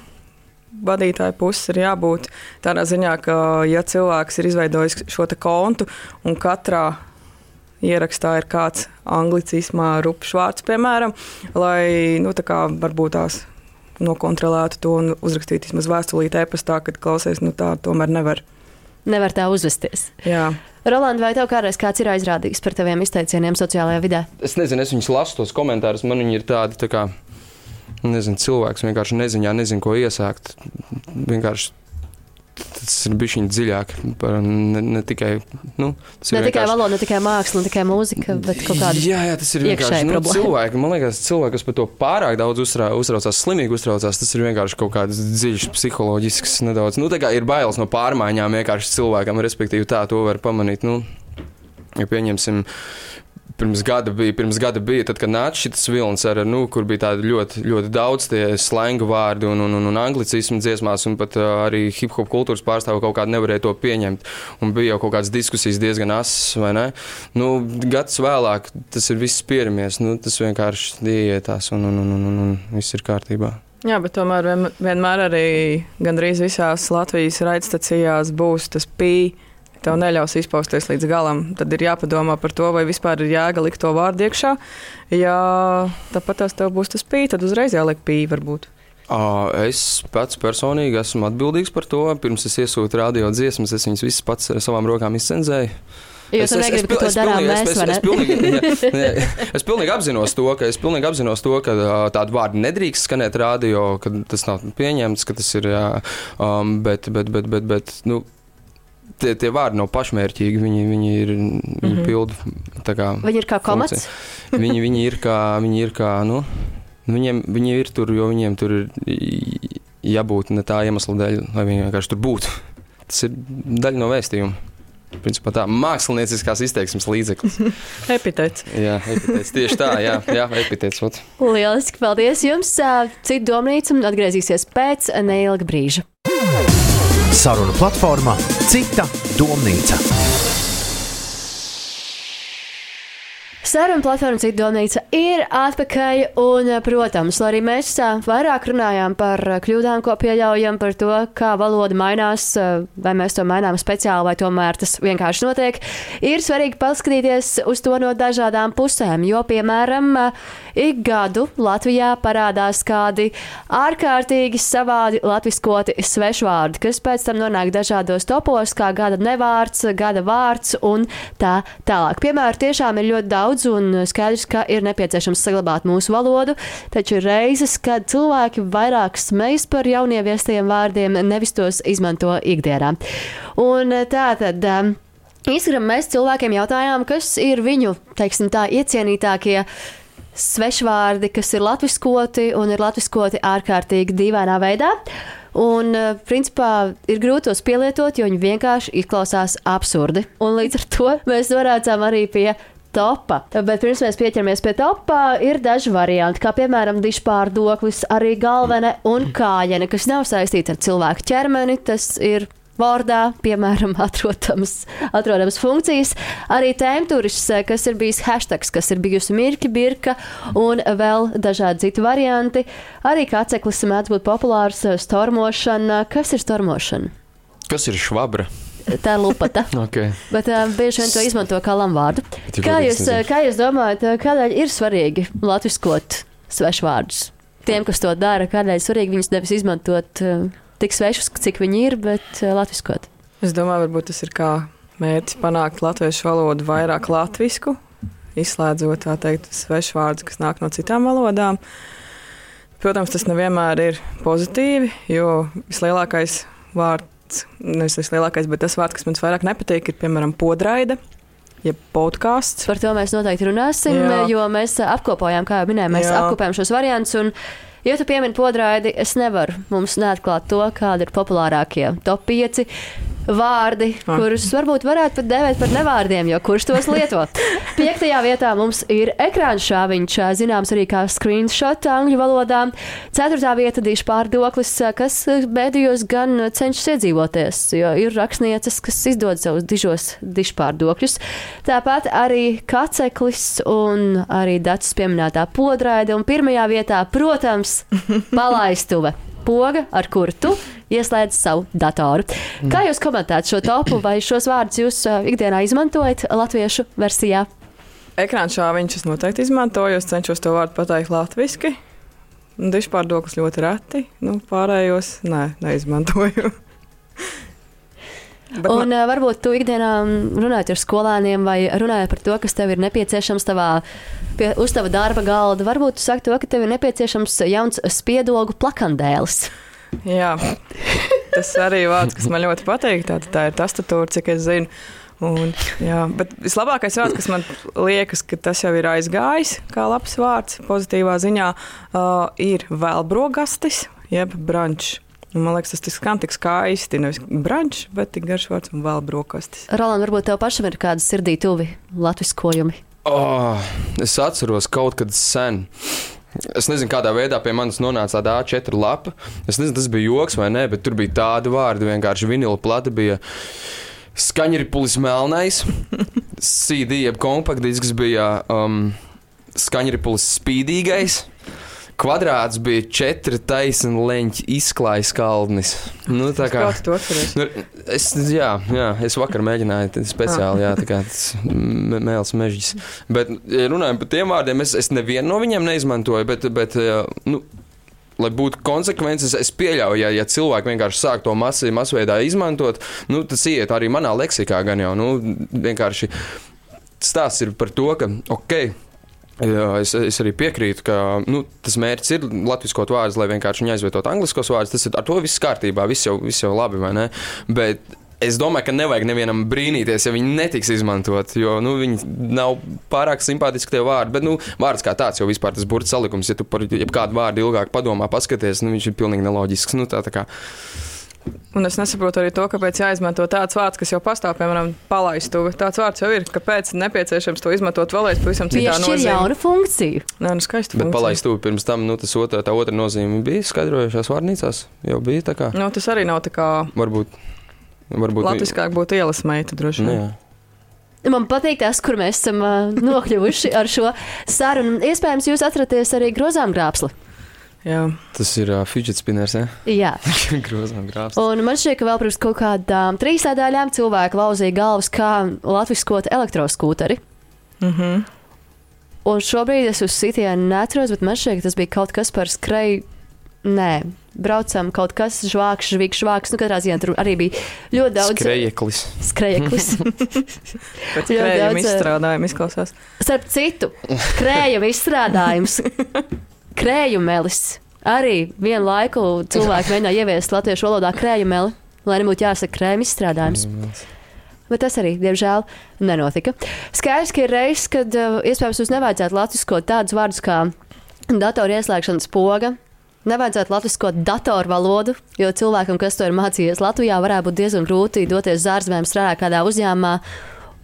vadītāja puses ir jābūt tādā ziņā, ka, ja cilvēks ir izveidojis šo kontu un katrā ierakstā ir kāds anglicismā rupšs vārds, piemēram, lai, nu, tā kā varbūt tās nokontrolētu to un uzrakstītu vismaz vēstulītē e-pastā, kad klausies, nu tā tomēr nevar. Nevar tā uzvesties. Jā. Roland, vai tev kādreiz kāds ir aizrādījis par taviem izteicieniem sociālajā vidē? Es nezinu, es viņus lasu tos komentārus, man viņi ir tādi, tā kā, nezinu, cilvēks vienkārši neziņā, nezinu, ko iesākt. Vienkārši tas ir bijis viņa dziļāk, par ne, ne tikai. Nu, Ne tikai valoda, ne tikai māksla, ne tikai mūzika, bet kaut kāda. Jā, jā, tas ir vienkārši nu, cilvēki. Man liekas, cilvēki, kas par to pārāk daudz uztrā, uztraucās, slimīgi uztraucās, tas ir vienkārši kaut kāds dziļš, psiholoģisks, nedaudz. Nu, ir bailes no pārmaiņām vienkārši cilvēkam, respektīvi tā to var pamanīt. Nu, ja pieņemsim. Pirms gada bija, pirms gada bija tad, kad nāca šis vilnis, ar, nu, kur bija tādi ļoti, ļoti daudz tie slengu vārdi un, un, un, un anglicismu dziesmās, un pat uh, arī hip hop kultūras pārstāvji kaut kādā nevarēja to pieņemt. Un bija jau kaut kādas diskusijas diezgan asas, vai ne? Nu, gads vēlāk tas ir viss pieramies, nu, tas vienkārši ieietās un, un, un, un, un, un viss ir kārtībā. Jā, bet tomēr vien, vienmēr arī gandrīz visās Latvijas raidstacijās būs tas pīķis. Tev neļaus izpausties līdz galam. Tad ir jāpadomā par to, vai vispār ir jēga likt to vārdu iekšā. Ja tāpat tās tev būs tas pīķis, tad uzreiz jāliek pīķis varbūt. Es pats personīgi esmu atbildīgs par to. Pirms es iesūtu radio dziesmas, es viņas visas pats ar savām rokām izcenzēju. Jo tu negribi, ka to darām pilnīgi- mēs, es, es, ne? es, pilnīgi, [LAUGHS] jā, jā, es pilnīgi apzinos to, ka, es pilnīgi apzinos to, ka tādu vārdu nedrīkst skanēt radio, ka tas nav pieņemts, ka tas ir. Jā, um, bet, bet, bet, bet, bet nu, tie, tie vārdi nav pašmērķīgi. Viņi, viņi ir viņi Mhm. pildi. tā Kā, Viņi ir kā komats. [LAUGHS] viņi, viņi ir kā, viņi ir kā, nu, viņiem, viņi ir tur, jo viņiem tur ir jābūt ne tā iemesla dēļ, lai viņi vienkārši tur būtu. Tas ir daļa no vēstījuma. Principā tā mākslinieckās izteiksmes līdzeklis. [LAUGHS] Epitēts. Jā, epitēts. Tieši tā, jā, jā epitēts. Ot. Lieliski, paldies jums! Citu domnīcu atgriezīsies pēc neilga brīža. Saruna platforma Cita domnīca. Saruna platforma Cita domnīca ir atpakaļ, un, protams, arī mēs vairāk runājām par kļūdām, ko pieļaujam, par to, kā valoda mainās, vai mēs to mainām speciāli, vai tomēr tas vienkārši notiek, ir svarīgi paskatīties uz to no dažādām pusēm, jo, piemēram, ik gadu Latvijā parādās kādi ārkārtīgi savādi latviskoti svešvārdi, kas pēc tam nonāk dažādos topos, kā gada nevārds, gada vārds un tā tālāk. Piemēram, tiešām ir ļoti daudz un skaidrs, ka ir nepieciešams saglabāt mūsu valodu, taču ir reizes, kad cilvēki vairāk smejas par jaunieviestiem vārdiem, nevis tos izmanto ikdienā. Un tā tad. Um, Instagram mēs cilvēkiem jautājām, kas ir viņu, teiksim tā, iecienītākie svešvārdi, kas ir latviskoti un ir latviskoti ārkārtīgi dīvainā veidā. Un, principā, ir grūti tos pielietot, jo viņi vienkārši izklausās absurdi. Un līdz ar to mēs norādām arī pie topa. Bet pirms mēs pieķeramies pie topa, ir daži varianti, kā piemēram dišpārdoklis, arī galvene un kājene, kas nav saistīta ar cilvēku ķermeni. Tas ir vārdā, piemēram, [LAUGHS] atrodams, atrodams funkcijas. Arī tēmturis, kas ir bijis hashtag, kas ir bijusi mirkļa, birka un vēl dažādi citi varianti. Arī kāceklis mēdz būt populārs stormošana. Kas ir stormošana? Kas ir švabra? tā ir lupata. [LAUGHS] okay. Bet uh, bieži vien to izmanto kā lamvārdu. Kā jūs, kā jūs domājat, kādēļ ir svarīgi latviskot svešvārdus? Tiem, kas to dara, kādēļ ir svarīgi viņus nevis izmantot uh, tik svešus, cik viņi ir, bet uh, latviskot? Es domāju, varbūt tas ir kā mērķis panākt latviešu valodu vairāk latvisku, izslēdzot tā teikt svešvārdus, kas nāk no citām valodām. Protams, tas nevienmēr ir pozitīvi, jo vislielākais vārds nevis tas lielākais, bet tas vārds, kas man vairāk nepatīk, ir piemēram podraida. Ja podkāsts. Par to mēs noteikti runāsim, Jā. jo mēs apkopojām, kā jau minēju, mēs Jā. apkopējam šos variantus. Ja tu piemini podraidi, es nevaru. Mums neatklāt to, kādi ir populārākie top 5 vārdi, ah. kurus varbūt varētu pat dēvēt par nevārdiem, jo kurš tos lieto. [LAUGHS] Piektajā vietā mums ir ekrāna šāviņš, zināms arī kā screenshot angļu valodā. Ceturtā vieta - dišpārdoklis, kas mēdījos gan cenšas iedzīvoties, jo ir rakstnieces, kas izdod savus dižos dišpārdokļus. Tāpat arī kaceklis un arī datus pieminētā podraide un pirmajā vietā, protams, [LAUGHS] palaistuve poga, ar kuru tu ieslēdz savu datoru. Mm. Kā jūs komentējat šo topu vai šos vārdus jūs ikdienā izmantojat latviešu versijā? Ekrāna šāviņš es noteikti izmantoju, es cenšos to vārdu pateikt latviešu. Dišpārdoklis ļoti reti, nu, pārējos nē, neizmantoju. [LAUGHS] Bet un man... varbūt tu ikdienā runājot ar skolēniem vai runājot par to, kas tev ir nepieciešams tavā, pie, uz tava darba galda, varbūt tu saki to, ka tev ir nepieciešams jauns spiedogu plakandēlis. Jā, tas arī vārds, kas man ļoti patīk. Tā, tā ir tastatūra, cik es zinu. Un, jā, bet vislabākais vārds, kas man liekas, ka tas jau ir aizgājis, kā labs vārds, pozitīvā ziņā, uh, ir vēlbrogastis, jeb brančs. Un, man liekas, tas skan tik skaisti. Nevis brunch, bet tik garš vārds un vēl brokastis. Roland, varbūt tev pašam ir kāda sirdī tuvi latviskojumi? Oh, es atceros kaut kad sen. Es nezinu, kādā veidā pie manis nonāca tāda A4 lapa. Es nezinu, tas bija joks vai nē, bet tur bija tādi vārdi, vienkārši vinila plata bija. Skaņripulis melnais, [LAUGHS] CD jeb kompaktdisks bija um, skaņripulis spīdīgais kvadrāts bija četri taisni leņķi izklājis kalnis. Nu, tā kā nu, es, jā, jā, es vakar mēģināju speciāli, jā, tā kā mēls mežģis. Bet runājot par tiem vārdiem, es, es nevienu no viņiem neizmantoju, bet, bet nu, lai būtu konsekvences, es pieļauju, ja, ja cilvēki vienkārši sāk to masi, masveidā izmantot, nu, tas iet arī manā leksikā gan jau. Nu, vienkārši stāsts ir par to, ka, ok, Jā, es, es arī piekrītu, ka nu, tas mērķis ir latviskot vārdus, lai vienkārši aizvietotu angliskos vārdus. Tas ir ar to viss kārtībā, viss jau, viss jau labi, vai ne? Bet Es domāju, ka nevajag nevienam brīnīties, ja viņi netiks izmantot, jo nu, viņi nav pārāk simpātiski tie vārdi. Bet nu, vārds kā tāds jau vispār tas burbuļs salikums, ja tu par kādu vārdu ilgāk padomā, paskaties, nu, viņš ir pilnīgi neloģisks. Nu, tā, tā kā, Un es nesaprotu arī to, kāpēc jāizmanto tāds vārds, kas jau pastāv, piemēram, palaistuve. Tāds vārds jau ir, kāpēc nepieciešams to izmantot vēlreiz pavisam citā Piešķir nozīmē. jaunu funkciju. Nē, nu skaisti. bet funkcija. palaist tuvu pirms tam, nu, tas otrā, tā otra nozīme bija skaidrojušās vārnīcās. Jau bija tā kā, Nu, tas arī nav tā kā varbūt. varbūt latviskāk būtu ielas meita droši Nu, vien. jā. Man patīk tas, kur mēs esam uh, nokļuvuši ar šo sarunu. Iespējams, jūs atraties arī grozām grābsli. Jā. Tas ir uh, fidget spinners, ja? Jā. [LAUGHS] grozām grāmatā. Un man šķiet, ka vēl pirms kaut kādām trīs nedēļām cilvēki lauzīja galvas, kā latviskot elektroskūteri. Mhm. Un šobrīd es uz sitienu neatceros, bet man šķiet, ka tas bija kaut kas par skreju. Nē, braucam kaut kas žvāks, žvīgs, žvāks. Nu, katrā ziņā tur arī bija ļoti daudz Skrejeklis. skrejeklis. Pēc [LAUGHS] [LAUGHS] Ļoti krējuma daudz, izstrādājuma izklausās. Starp citu, krējuma izstrādājums, krējumelis. Arī vienu laiku cilvēki mēģināja ieviest latviešu valodā krējumeli, lai nebūtu jāsaka krējuma izstrādājums. Bet tas arī, diemžēl, nenotika. Skaidrs, ka ir reizes, kad uh, iespējams mums nevajadzētu latviskot tādus vārdus kā datoru ieslēgšanas poga. Nevajadzētu latviskot datoru valodu, jo cilvēkam, kas to ir mācījies Latvijā, varētu būt diezgan grūti doties uz ārzemēm, strādāt kādā uzņēmumā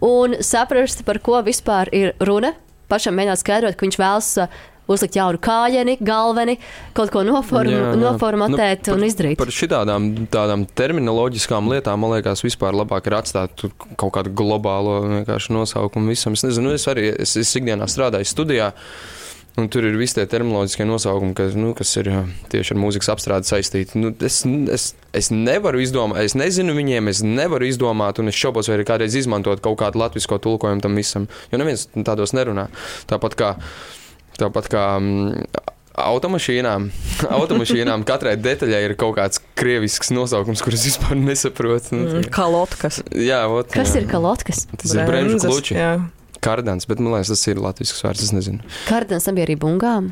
un saprast, par ko vispār ir runa. Pašam mēģināt skaidrot, ka viņš vēlas uh, uzlikt jaunu kājienu, galveni, kaut ko noform, Jā, jā. noformatēt Nu, un izdarīt. Par šādām tādām terminoloģiskām lietām, man liekas, vispār labāk ir atstāt kaut kādu globālo nosaukumu visam. Es nezinu, es arī es, es ikdienā strādāju studijā. Un tur ir visi tie terminoloģiskie nosaukumi, kas, nu, kas ir tieši ar mūzikas apstrādi saistīti. Nu, es, es, es nevaru izdomāt, es nezinu viņiem, es nevaru izdomāt, un es šaubos, vai arī kādreiz izmantot kaut kādu latviešu tulkojumu tam visam. Jo neviens tādos nerunā. Tāpat kā, tāpat kā mm, automašīnām. [LAUGHS] automašīnām katrai detaļai ir kaut kāds krievisks nosaukums, kurus vispār nesaprotu. Nu, Mm, Kalotkas. jā, ot, Kas jā. ir kalotkas? Tas ir bremžu kluči. Jā. Kardans, bet man liekas, tas ir latviešu vārds. Es nezinu. Kardans tam bija arī bungām.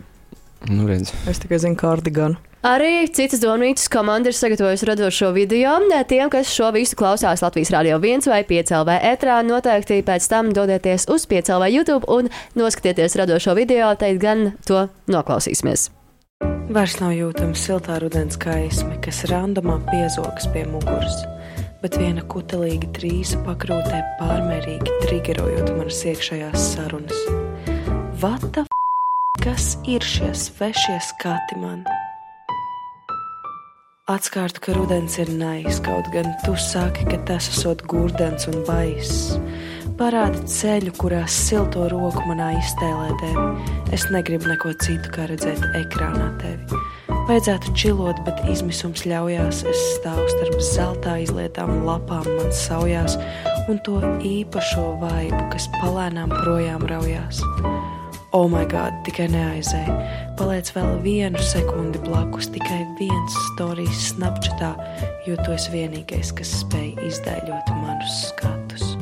Nu, redz. Es tikai zinu kardiganu. Arī citas domnīcas komanda ir sagatavojusi radošo video. Tiem, kas šo visu klausās Latvijas Rādio 1 vai 5 LV etrā, noteikti pēc tam dodieties uz 5 LV YouTube un noskatieties radošo video, tad gan to noklausīsimies. Vairs nav jūtama siltā rudens gaisma, kas randomā piezogas pie muguras, bet viena kutelīga trīsa pakrūtē pārmērīgi triggerojot manas iekšējās sarunas. Vata kas ir šie svešie skati man? Atskārtu, ka rudens ir nais, kaut gan tu saki, ka tas esot gurdens un baiss. Parādi ceļu, kurā silto roku manā iztēlētē. Es negribu neko citu, kā redzēt ekrānā tevi. Vajadzētu čilot, bet izmisums ļaujās. Es stāvu starp zeltā izlietām lapām, man saujās, un to īpašo vaibu, kas palēnām projām raujās. Oh, my God, tikai neaizēj. Paliec vēl vienu sekundi blakus, tikai viens stāstījis snapchatā, jo tu esi vienīgais, kas spēj izdēļot manus skatus.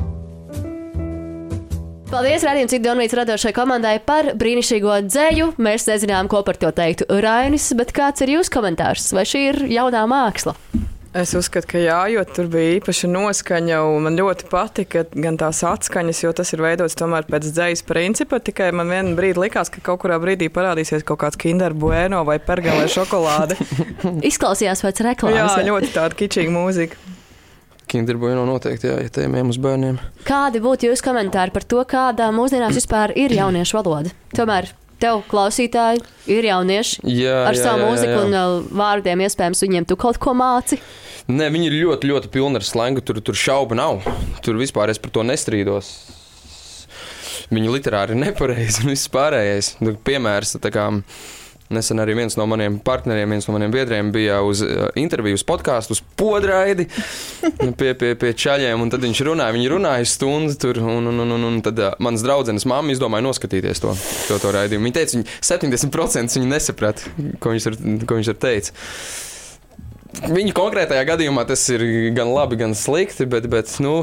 Paldies, Rādījums, cik Donvīts radošai komandai par brīnišķīgo dzēju. Mēs nezinām, ko par to teiktu Rainis, bet kāds ir jūsu komentārs? Vai šī ir jaunā māksla? Es uzskatu, ka jā, jo tur bija īpaša noskaņa, un man ļoti patika gan tās atskaņas, jo tas ir veidots tomēr pēc dzīslas principa. Tikai man vienā brīdī likās, ka kaut kurā brīdī parādīsies kaut kāds Kinder Bueno vai pergelē šokolāde. [LAUGHS] Izklausījās pēc jā, reklāmas. jā. ļoti tāda kičīga mūzika. Kinderboja noteikti jā, ja tēmiem uz bērniem. Kādi būtu jūsu komentāri par to, kādā mūsdienās vispār ir jauniešu valoda? Tomēr tev, klausītāji, ir jaunieši Jā, ar jā, savu jā, jā, mūziku jā. un uh, vārdiem, iespējams, viņiem tu kaut ko māci. Nē, viņi ir ļoti, ļoti pilni ar slengu. Tur, tur šaubu nav. Tur vispār es par to nestrīdos. Viņi literāri ir nepareizi un viss pārējais. Nu, Piemērs, tā kā nesen arī viens no maniem partneriem, viens no maniem biedriem bija uz interviju, uz podkāstu, uz podraidi [LAUGHS] pie, pie, pie čaļiem. Un tad viņš runāja, viņi runāja stundu tur, un, un, un, un, un tad uh, mans draudzenes mamma izdomāja noskatīties to, to, to raidījumu. Viņa teica, viņa 70% viņi nesaprata, ko viņš tur, ko viņš tur teica. Viņa konkrētajā gadījumā tas ir gan labi, gan slikti, bet, bet nu,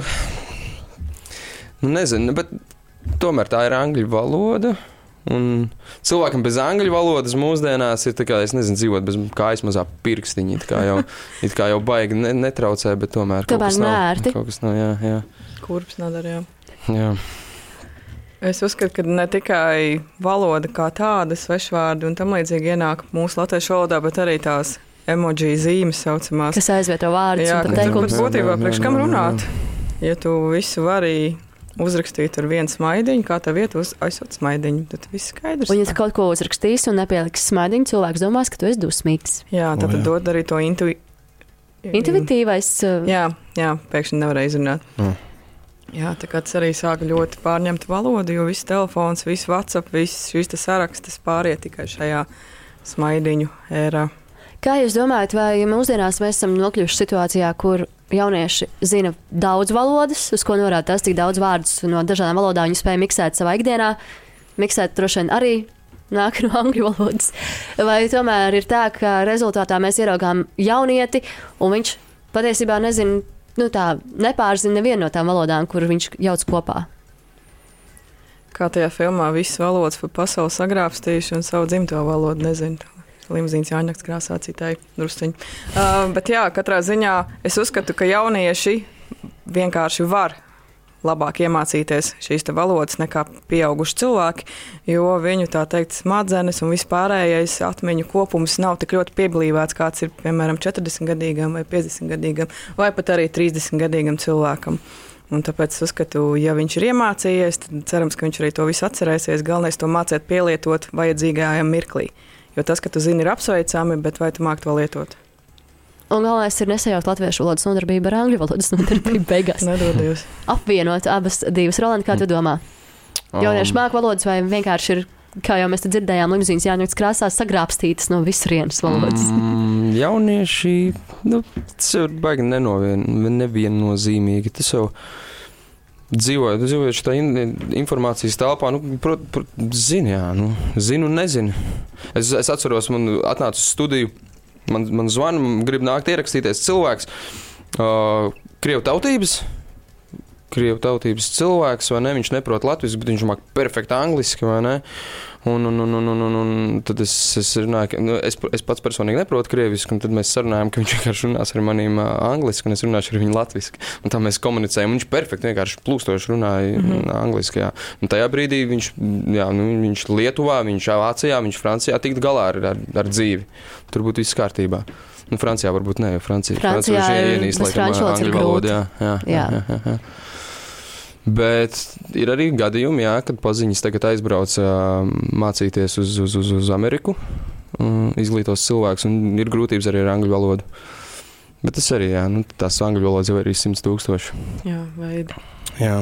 nu nezinu, bet tomēr tā ir angļu valoda. Un cilvēkam bez angļu valodas mūsdienās ir kā, es nezinu, dzīvot bez kājas mazā pirkstiņa. Tā kā jau, [LAUGHS] it kā jau baigi ne, netraucē, bet tomēr kaut kas nav. nērti. Kaut kas nav, jā, jā. Kurps nedara, jā. jā. Es uzskatu, ka ne tikai valoda kā tāda, svešvārdi un tam līdzīgi ienāk mūsu latviešu valodā, bet arī tās emoji zīmes saucamās. Kas aizvieto vārdus Jā, un teikumus. būtībā priekš kam jā, jā. runāt. Ja tu visu vari uzrakstīt ar vienu smaidiņu, kā tā vieta uz aizsūt smaidiņu, tad viss skaidrs. Un, ja tu kaut ko uzrakstīsi un nepieliksi smaidiņu, cilvēks domās, ka tu esi dusmīgs. Jā, tad oh, dod arī to intu... Intuitīvais. uh, Jā, jā, pēkšņi nevarēja izrunāt. Mm. Jā, tā kā tas arī sāka ļoti pārņemt valodu, jo viss telefons, viss WhatsApp, viss šīs te sarakstas pāriet tikai šajā smaidiņu ērā. Kā jūs domājat, vai mūsdienās mēs esam nokļuvuši situācijā, kur jaunieši zina daudz valodas, uz ko norāda tas, cik daudz vārdus no dažādām valodām viņi spēj miksēt savā ikdienā? Miksēt droši vien arī nāk no [LAUGHS] angļu valodas. Vai tomēr ir tā, ka rezultātā mēs ieraugām jaunieti, un viņš patiesībā nezina, nu tā, nepārzina nevienu no tām valodām, kur viņš jauc kopā? Kā tajā filmā visas valodas pa pasauli sagrābstījuši un savu dzimto valodu nezinu. Limuzīns jāņakts krāsā citai drusciņi. Uh, bet jā, katrā ziņā es uzskatu, ka jaunieši vienkārši var labāk iemācīties šīs valodas nekā pieauguši cilvēki, jo viņu tā teikt smadzenes un vispārējais atmiņu kopums nav tik ļoti pieblīvēts, kāds ir piemēram 40 gadīgam vai 50 gadīgam vai pat arī 30 gadīgam cilvēkam. Un tāpēc es uzskatu, ja viņš ir iemācījies, tad cerams, ka viņš arī to visu atcerēsies. Galvenais to mācīt pielietot vajadzīgajā mirklī. Jo tas, ka tu zini, ir apsveicami, bet vai tu māki to lietot? Un galvenais ir nesajaukt latviešu valodas nodarbību ar angļu valodas nodarbību [LAUGHS] beigās. Nedodies. Apvienot abas divas. Roland, kā tu domā? Jaunieši Um, māca valodas vai vienkārši ir, kā jau mēs te dzirdējām, limuzīnas jāņemts krāsās, sagrābstītas no visurienes valodas. Mm, jaunieši, nu, tas ir baigi nenovien, neviennozīmīgi. Tas jau dzīvojot, dzīvojot šajā in, informācijas telpā, nu, protams, prot, zinu, jā, nu, zinu un nezinu. Es, es atceros, man atnāca uz studiju, man, man zvana, man grib nākt ierakstīties cilvēks, uh, krievu tautības. Krievu tautības cilvēks, vai ne? Viņš neprot latviešu, bet viņš māca perfekti angliski, vai ne? Un, un, un, un, un, un, un tad es, es runāju, ka nu, es, es pats personīgi neprotu krievisku, un tad mēs sarunājām, ka viņš [LAUGHS] vienkārši runās ar maniem uh, angliski, un es runāšu ar viņu latviešu. Un tā mēs komunicējam. un Viņš perfekti vienkārši plūstoši runāja mm -hmm. angliski. Jā. Un tajā brīdī viņš, jā, nu, viņš Lietuvā, viņš Vācijā, viņš Francijā tikt galā ar, ar, ar dzīvi. Tur būtu viss kārtībā. Nu, Francijā varbūt ne, jo Francija, Francijā Francija ir- ienīst, bez laikam, angļu jā, jā, Jā. jā, jā, jā. Bet ir arī gadījumi, jā, kad paziņas tagad aizbrauc ā, mācīties uz, uz, uz, uz Ameriku, un izglītos cilvēks, un ir grūtības arī ar angļu valodu. Bet tas arī, jā, nu, tās angļu valodas jau ir arī 100 tūkstoši. Jā, veidi. Jā,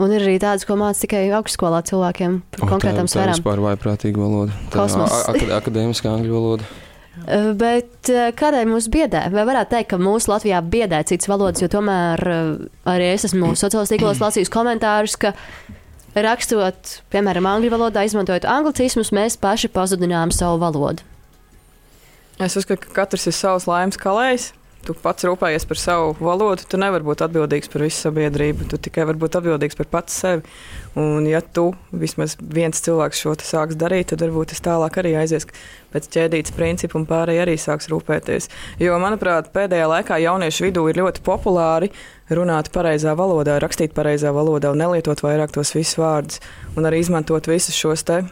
Un ir arī tādas, ko māca tikai augstskolā cilvēkiem par konkrētām tā, tā ir sfērām. vispār vaiprātīga valoda. Tā Kosmos. akad, akadēmiskā angļu valoda. Uh, Bet uh, kādēļ mūs biedē? Vai varētu teikt, ka mūsu Latvijā biedē citas valodas, jo tomēr uh, arī es esmu sociālajos tīklos [CLEARS THROAT] lasījis komentārus, ka rakstot, piemēram, angļu valodā, izmantojot anglicismus, mēs paši pazudinām savu valodu. Es uzskatu, ka katrs ir savs laimes kalējs. Tu pats rūpējies par savu valodu. Tu nevari būt atbildīgs par visu sabiedrību. Tu tikai vari būt atbildīgs par pats sevi. Un, ja tu vismaz viens cilvēks šo sāks darīt, tad varbūt tas tālāk arī aizies pēc ķēdītas principa un pārējie arī sāks rūpēties. Jo, manuprāt, pēdējā laikā jauniešu vidū ir ļoti populāri runāt pareizā valodā, rakstīt pareizā valodā un nelietot vairāk tos visus vārdus un arī izmantot visus šos te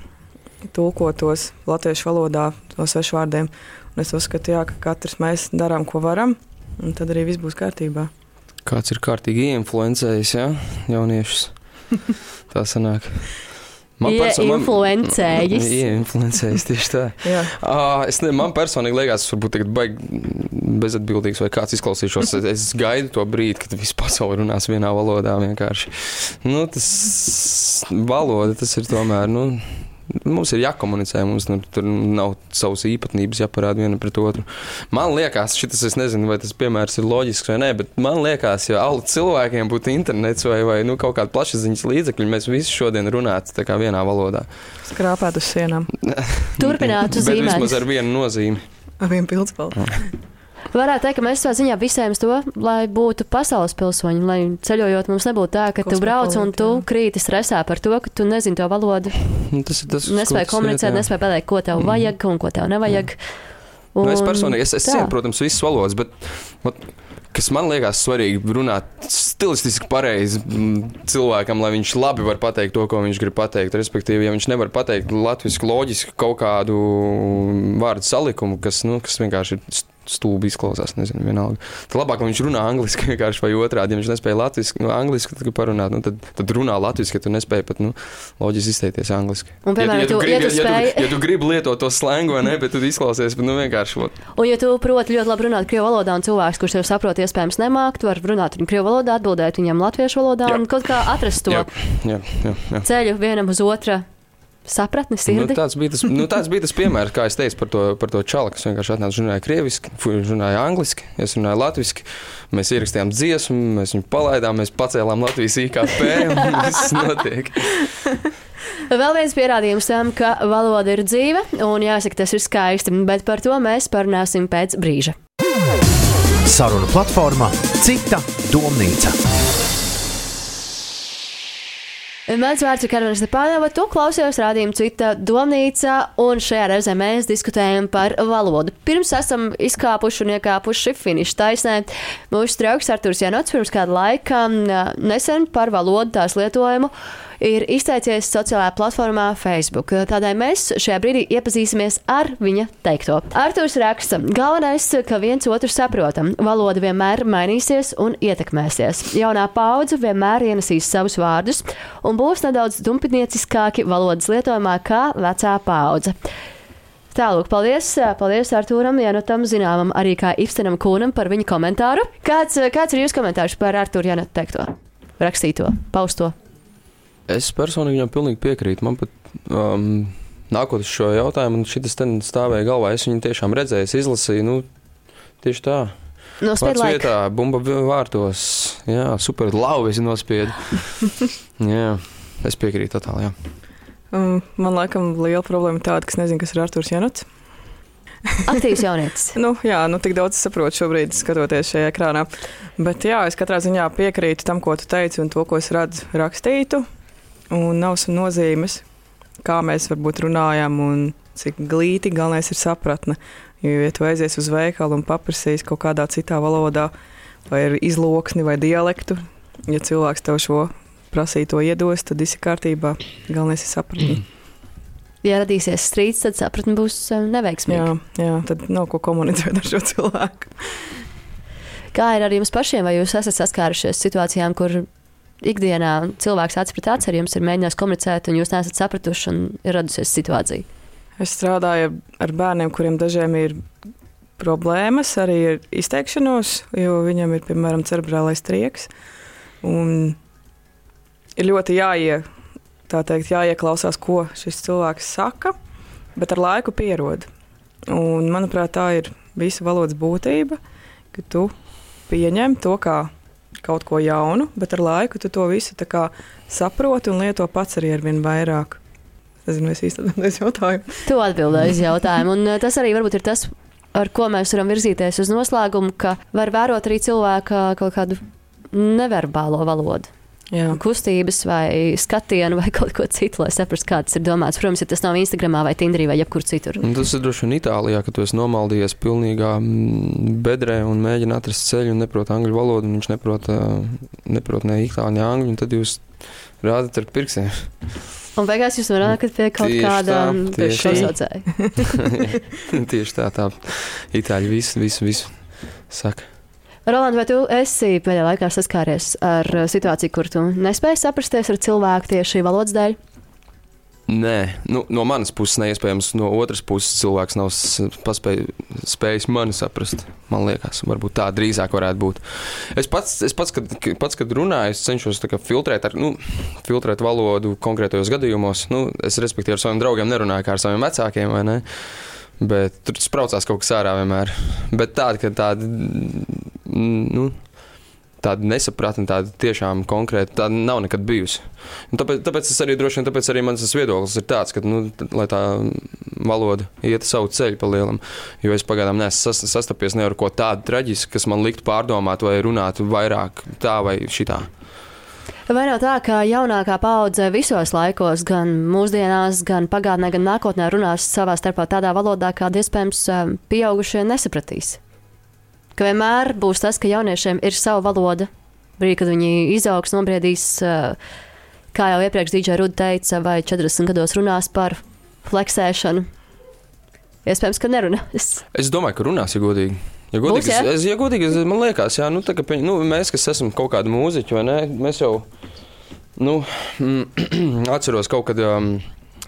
tulkotos latviešu valodā, tos svešvārdiem. Un es uzskatu, jā, ka katrs mēs darām, ko varam, un tad arī viss būs kārtībā. Kāds ir kārtīgi ieinfluencējis, jā, jauniešus. [LAUGHS] Tā sanāk. perso- Ieinfluencējis. [LAUGHS] Ieinfluencējis tieši tā. [LAUGHS] Uh, es ne, man personīgi liekas, tas varbūt tagad baigi bezatbildīgs vai kāds izklausīšos. Es, es gaidu to brīdi, kad viss pasaule runās vienā valodā vienkārši. Nu, tas valoda, tas ir tomēr, nu, mums ir jākomunicē, mums nu, tur nav savas īpatnības jāparāda viena pret otru. Man liekas, šis, es nezinu, vai tas piemērs ir loģisks vai nē, bet man liekas, ja alu cilvēkiem būtu internets vai, vai nu, kaut kāda plašsaziņas līdzekļi, mēs visi šodien runātu vienā valodā. Skrāpēt uz sienām [LAUGHS] Turpinātu Bet zīmēt. vismaz ar vienu nozīmi. ar vienu pildspalvu. Varētu teikt, ka mēs savā ziņā visiem to, lai būtu pasaules pilsoņi, lai ceļojot mums nebūtu tā, ka tu brauc un tu krīti stresā par to, ka tu nezini to valodu. [LAUGHS] Nu, tas ir tas, Nespēji komunicēt, nespēji pateikt, ko tev vajag un ko tev nevajag. Un, nu, es personīgi, es, es cienu, protams, visas valodas, bet vat, kas man liekas svarīgi, runāt stilistiski pareizi mm, cilvēkam, lai viņš labi var pateikt to, ko viņš grib pateikt. Respektīvi, ja viņš nevar pateikt latviešu loģiski kaut kādu vārdu salikumu, kas, nu, kas vienkārši ir stulbi izklausās, nezinu, vienalga. Tad labāk, viņš runā angliski vienkārši vai otrādi. Ja viņš nespēja latviešu, nu, angliski tad parunāt, nu, tad, tad runā latviešu, ja tu nespēji pat nu, loģiski izteikties angliski. Un, piemēram, ja, ja, tu- tu gribi, ja tu ja, ja, spēj- tu, ja tu gribi lietot to slangu, vai ne, bet tu izklausies, bet, nu, vienkārši. Ot, Un, ja tu proti ļoti labi runāt krievu valodā, un cilvēks, kurš tev saprot, iespējams, nemāk, tu vari runāt viņam krievu valodā, atbildēt viņam latviešu valodā Jā. un kaut kā atrast to Jā, jā, jā, jā. ceļu vienam uz otra sapratni, Nu, sirdi. tāds, bija tas, nu, tāds bija tas piemērs, kā es teicu par to, par to čalu, kas vienkārši atnāca un runāja krieviski, runāja angliski, es runāju latviešu. Mēs ierakstījām dziesmu, mēs viņu palaidām, mēs pacēlām Latvijas IKP un [LAUGHS] viss notiek. Vēl viens pierādījums tam, ka valoda ir dzīve, un jāsaka, tas ir skaisti, bet par to mēs parunāsim pēc brīža. Saruna platformā Cita domnīca. Mans vārds ir Karolīna Stepānova, tu klausies rādījuma cita domnīca, un šajā reizē mēs diskutējam par valodu. Pirms esam izkāpuši un iekāpuši finiša taisnē, mūsu draugs Arturs Janots pirms kāda laika ā, nesen par valodu tās lietojumu ir izteicies sociālajā platformā Facebook. Tādēļ mēs šajā brīdī iepazīsimies ar viņa teikto. Arturs raksta, galvenais, ka viens otru saprotam. Valoda vienmēr mainīsies un ietekmēsies. Jaunā paudze vienmēr ienesīs savus vārdus un būs nedaudz dumpinieciskāki valodas lietojumā kā vecā paudze. Tālāk, paldies, paldies Arthūram, Janotam, zināmam arī kā Ipsenam Kūnam par viņa komentāru. Kāds, kāds ir jūsu komentārs par Arthūru Janotu teikto? Rakstīto, pausto. Es personīgi viņam pilnīgi piekrītu. Man pat um, nākot uz šo jautājumu, un šis te stāvēja galvā. Es viņu tiešām redzēju, es izlasīju. Nu, tieši tā. Nospied Vārds laiku. vietā, bumba vārtos. Jā, super lauvi es nospiedu. [LAUGHS] jā, es piekrītu totāli. Jā. Um, man liekas, liela problēma ir tāda, ka es nezinu, kas ir Arthurs Janots. Aktīvs [LAUGHS] jaunietis. Nu, jā, nu tik daudz es saprotu šobrīd, skatoties šajā ekrānā. Bet jā, es katrā ziņā piekrītu tam, ko tu teici, un to, ko es redzu rakstītu. Un nav nozīmes, kā mēs varbūt runājam un cik glīti galvenais ir sapratne. Jo, ja tu aizies uz veikalu un paprasīs kaut kādā citā valodā, vai ir izloksni vai dialektu, ja cilvēks tev šo prasīto iedos, tad viss ir kārtībā. Galvenais ir sapratne. [CLEARS THROAT] Ja radīsies strīds, tad sapratne būs eh, neveiksmīga. Jā, jā, tad nav ko komunicēt ar šo cilvēku. Kā ir ar jums pašiem, vai jūs esat saskārušies situācijām, kur ikdienā cilvēks acis pret aci ar jums ir mēģinājis komunicēt, un jūs neesat sapratuši, un ir radusies situācija? Es strādāju ar bērniem, kuriem dažiem ir problēmas arī ar izteikšanos, jo viņam ir piemēram cerebrālais trieks. Un ir ļoti jāie, teikt, jāieklausās, ko šis cilvēks saka, bet ar laiku pierod. Un, manuprāt, tā ir visa valodas būtība, ka tu pieņem to kā kaut ko jaunu, bet ar laiku tu to visu saproti un lieto pats arī ar vien vairāk. Es nezinu, es īsti atbildēju jautājumu. Tu atbildēji uz jautājumu, un eh, tas arī varbūt ir tas, ar ko mēs varam virzīties uz noslēgumu, ka var vērot arī cilvēka kaut kādu neverbālo valodu. Jā. Kustības vai skatienu vai [LAUGHS] kaut ko citu, lai saprastu, kā tas ir domāts. Protams, ja tas nav Instagramā vai Tinderī vai jebkur citur. Un tas ir droši vien Itālijā, ka tu esi nomaldījies pilnīgā mm, bedrē un mēģini atrast ceļu un neprot angļu valodu, un viņš neprot, neprot ne itāļu, ne angļu, un tad jūs rādat ar pirkstiem. Un beigās jūs nonākat pie kaut Tieši kāda šausaucēja. [LAUGHS] Tieši tā, tā itāļi visu, visu, visu saka. Roland, vai tu esi pēdējā laikā saskāries ar uh, situāciju, kur tu nespēji saprasties ar cilvēku tieši valodas dēļ? Nē, nu, no manas puses neiespējams. No otras puses, cilvēks nav paspēj, spējis mani saprast. Man liekas, varbūt tā drīzāk varētu būt. Es pats, es pats, kad, pats, kad runāju, es cenšos filtrēt, ar, nu, filtrēt valodu konkrētajos gadījumos. Nu, es respektīvi ar saviem draugiem nerunāju kā ar saviem vecākiem? Bet tur spraucās kaut kas ārā vienmēr. Bet tāda, ka tāda, nu, tāda nesapratne, tāda tiešām konkrēta, tāda nav nekad bijusi. Un tāpēc, tāpēc es arī droši vien, tāpēc arī mans viedoklis ir tāds, ka, nu, lai tā valoda iet savu ceļu pa lielam, jo es pagaidām neesmu sas, sastapies ne ar ko tādu traģisku, kas man liktu pārdomāt vai runāt vairāk tā vai šitā. Vai nav tā, ka jaunākā paudze visos laikos, gan mūsdienās, gan pagātnē, gan nākotnē runās savā starpā tādā valodā, kāda iespējams um, pieaugušie nesapratīs? Ka vienmēr būs tas, ka jauniešiem ir sava valoda, brīdī, kad viņi izaugs, nobriedīs, uh, kā jau iepriekš Dīdžai Ruda teica, vai 40 gados runās par fleksēšanu. Iespējams, ka nerunās. Es domāju, ka runās, ja godīgi. Ja godīgi, Būs, jā? es, ja godīgi es, man liekas, jā, nu, tā, ka, nu, mēs, kas esam kaut kādi mūziķi, vai ne, mēs jau, nu, [CLEARS THROAT] atceros kaut kad. Um,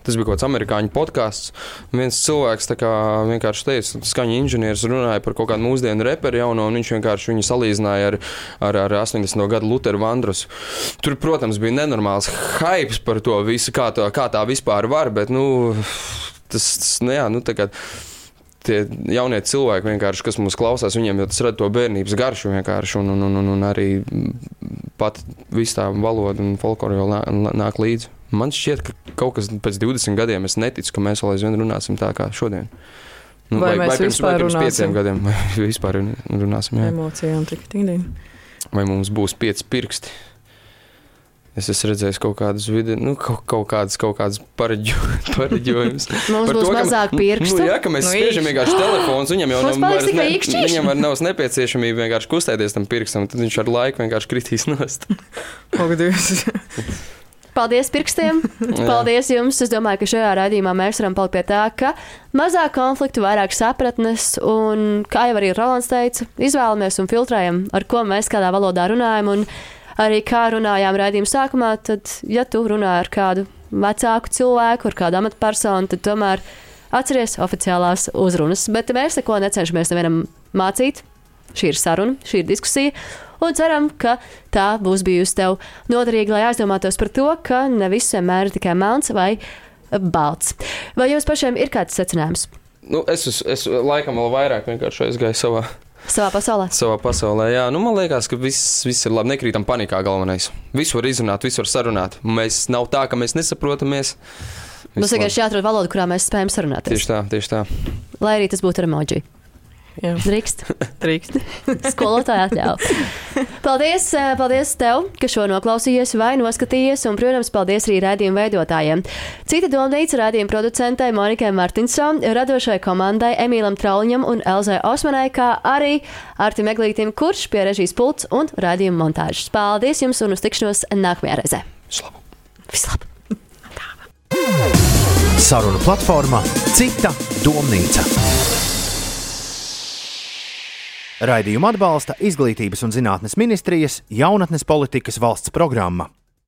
Tas bija kaut kāds amerikāņu podkāsts. Viens cilvēks kā vienkārši teica, ka skaņa inženieris runāja par kaut kādu mūsdienu reperu jauno, un viņš vienkārši viņu salīdzināja ar, ar, ar 80. gadu Lutheru Vandrus. Tur, protams, bija nenormāls hype par to visu, kā, to, kā tā vispār var, bet, nu, tas, tas nu, jā, nu, tā kā tie jaunie cilvēki, kas mums klausās, viņiem jau tas rada to bērnības garšu vienkārši, un, un, un, un, un arī pat viss tā valoda un folklora jau nā- nā- nāk līdzi. Man šķiet, ka kaut kas pēc 20 gadiem es neticu, ka mēs vēl aizvien runāsim tā kā šodien. Nu, Vai mēs pirms, vispār pirms runāsim? pieciem gadiem, [LAUGHS] vai vispār runāsim, jā. Emocijām tik tīdīm. vai mums būs pieci pirksti. Es esmu redzējis kaut kādus video, nu, kaut, kaut kādas, kaut kādas pareģo, [LAUGHS] pareģojumus. Mums Par būs to, mazāk pirkstu. Nu, jā, ka mēs Nu, spiežam vienkārši telefons, viņam jau nav, vairs ne, viņam var nav nepieciešamība vienkārši kustēties tam pirkstam, tad viņš ar laiku vienkārši kritīs nost. Ak, Dievs. Paldies pirkstiem! Paldies jums! Es domāju, ka šajā raidījumā mēs varam palikt pie tā, ka mazāk konfliktu, vairāk sapratnes, un, kā jau arī Rolands teica, izvēlamies un filtrējam, ar ko mēs kādā valodā runājam. Un arī kā runājām raidījuma sākumā, tad, ja tu runā ar kādu vecāku cilvēku, ar kādu amatpersonu, tad tomēr atceries oficiālās uzrunas. Bet mēs neko necenšamies nevienam mācīt. Šī ir saruna, šī ir diskusija. Un ceram, ka tā būs bijusi tev noderīga, lai aizdomātos par to, ka ne viss vienmēr ir tikai melns vai balts. Vai jums pašiem ir kāds secinājums Nu, es, es, es laikam vēl vairāk vienkārši aizgāju savā, savā pasaulē? savā pasaulē. Jā, nu, man liekas, ka viss, viss ir labi. Nekrītam panikā galvenais. Visu var izrunāt, visu var sarunāt. Mēs nav tā, ka mēs nesaprotamies. Mums vienkārši jāatrod valoda, kurā mēs spējam sarunāties. Tieši tā, tieši tā. Lai arī tas būtu ar emoji. Jā, Drīkst. [LAUGHS] drīkst. [LAUGHS] Skolotāja atļauj. Paldies, eh, paldies tev, ka šo noklausījies vai noskatījies, un, protams, paldies arī rādījuma veidotājiem. Cita domnīca rādījuma producentei Monikai Martinsson, radošai komandai Emīlam Trauliņam un Elzai Osmanai, kā arī Artim Eglītim, kurš pie režijas pults un rādījuma montāžas. Paldies jums un uz tikšanos nākamajā reizē. Slabu. Vislabāk! Sarunu platformā Cita domnīca. Raidījumu atbalsta Izglītības un zinātnes ministrijas jaunatnes politikas valsts programma.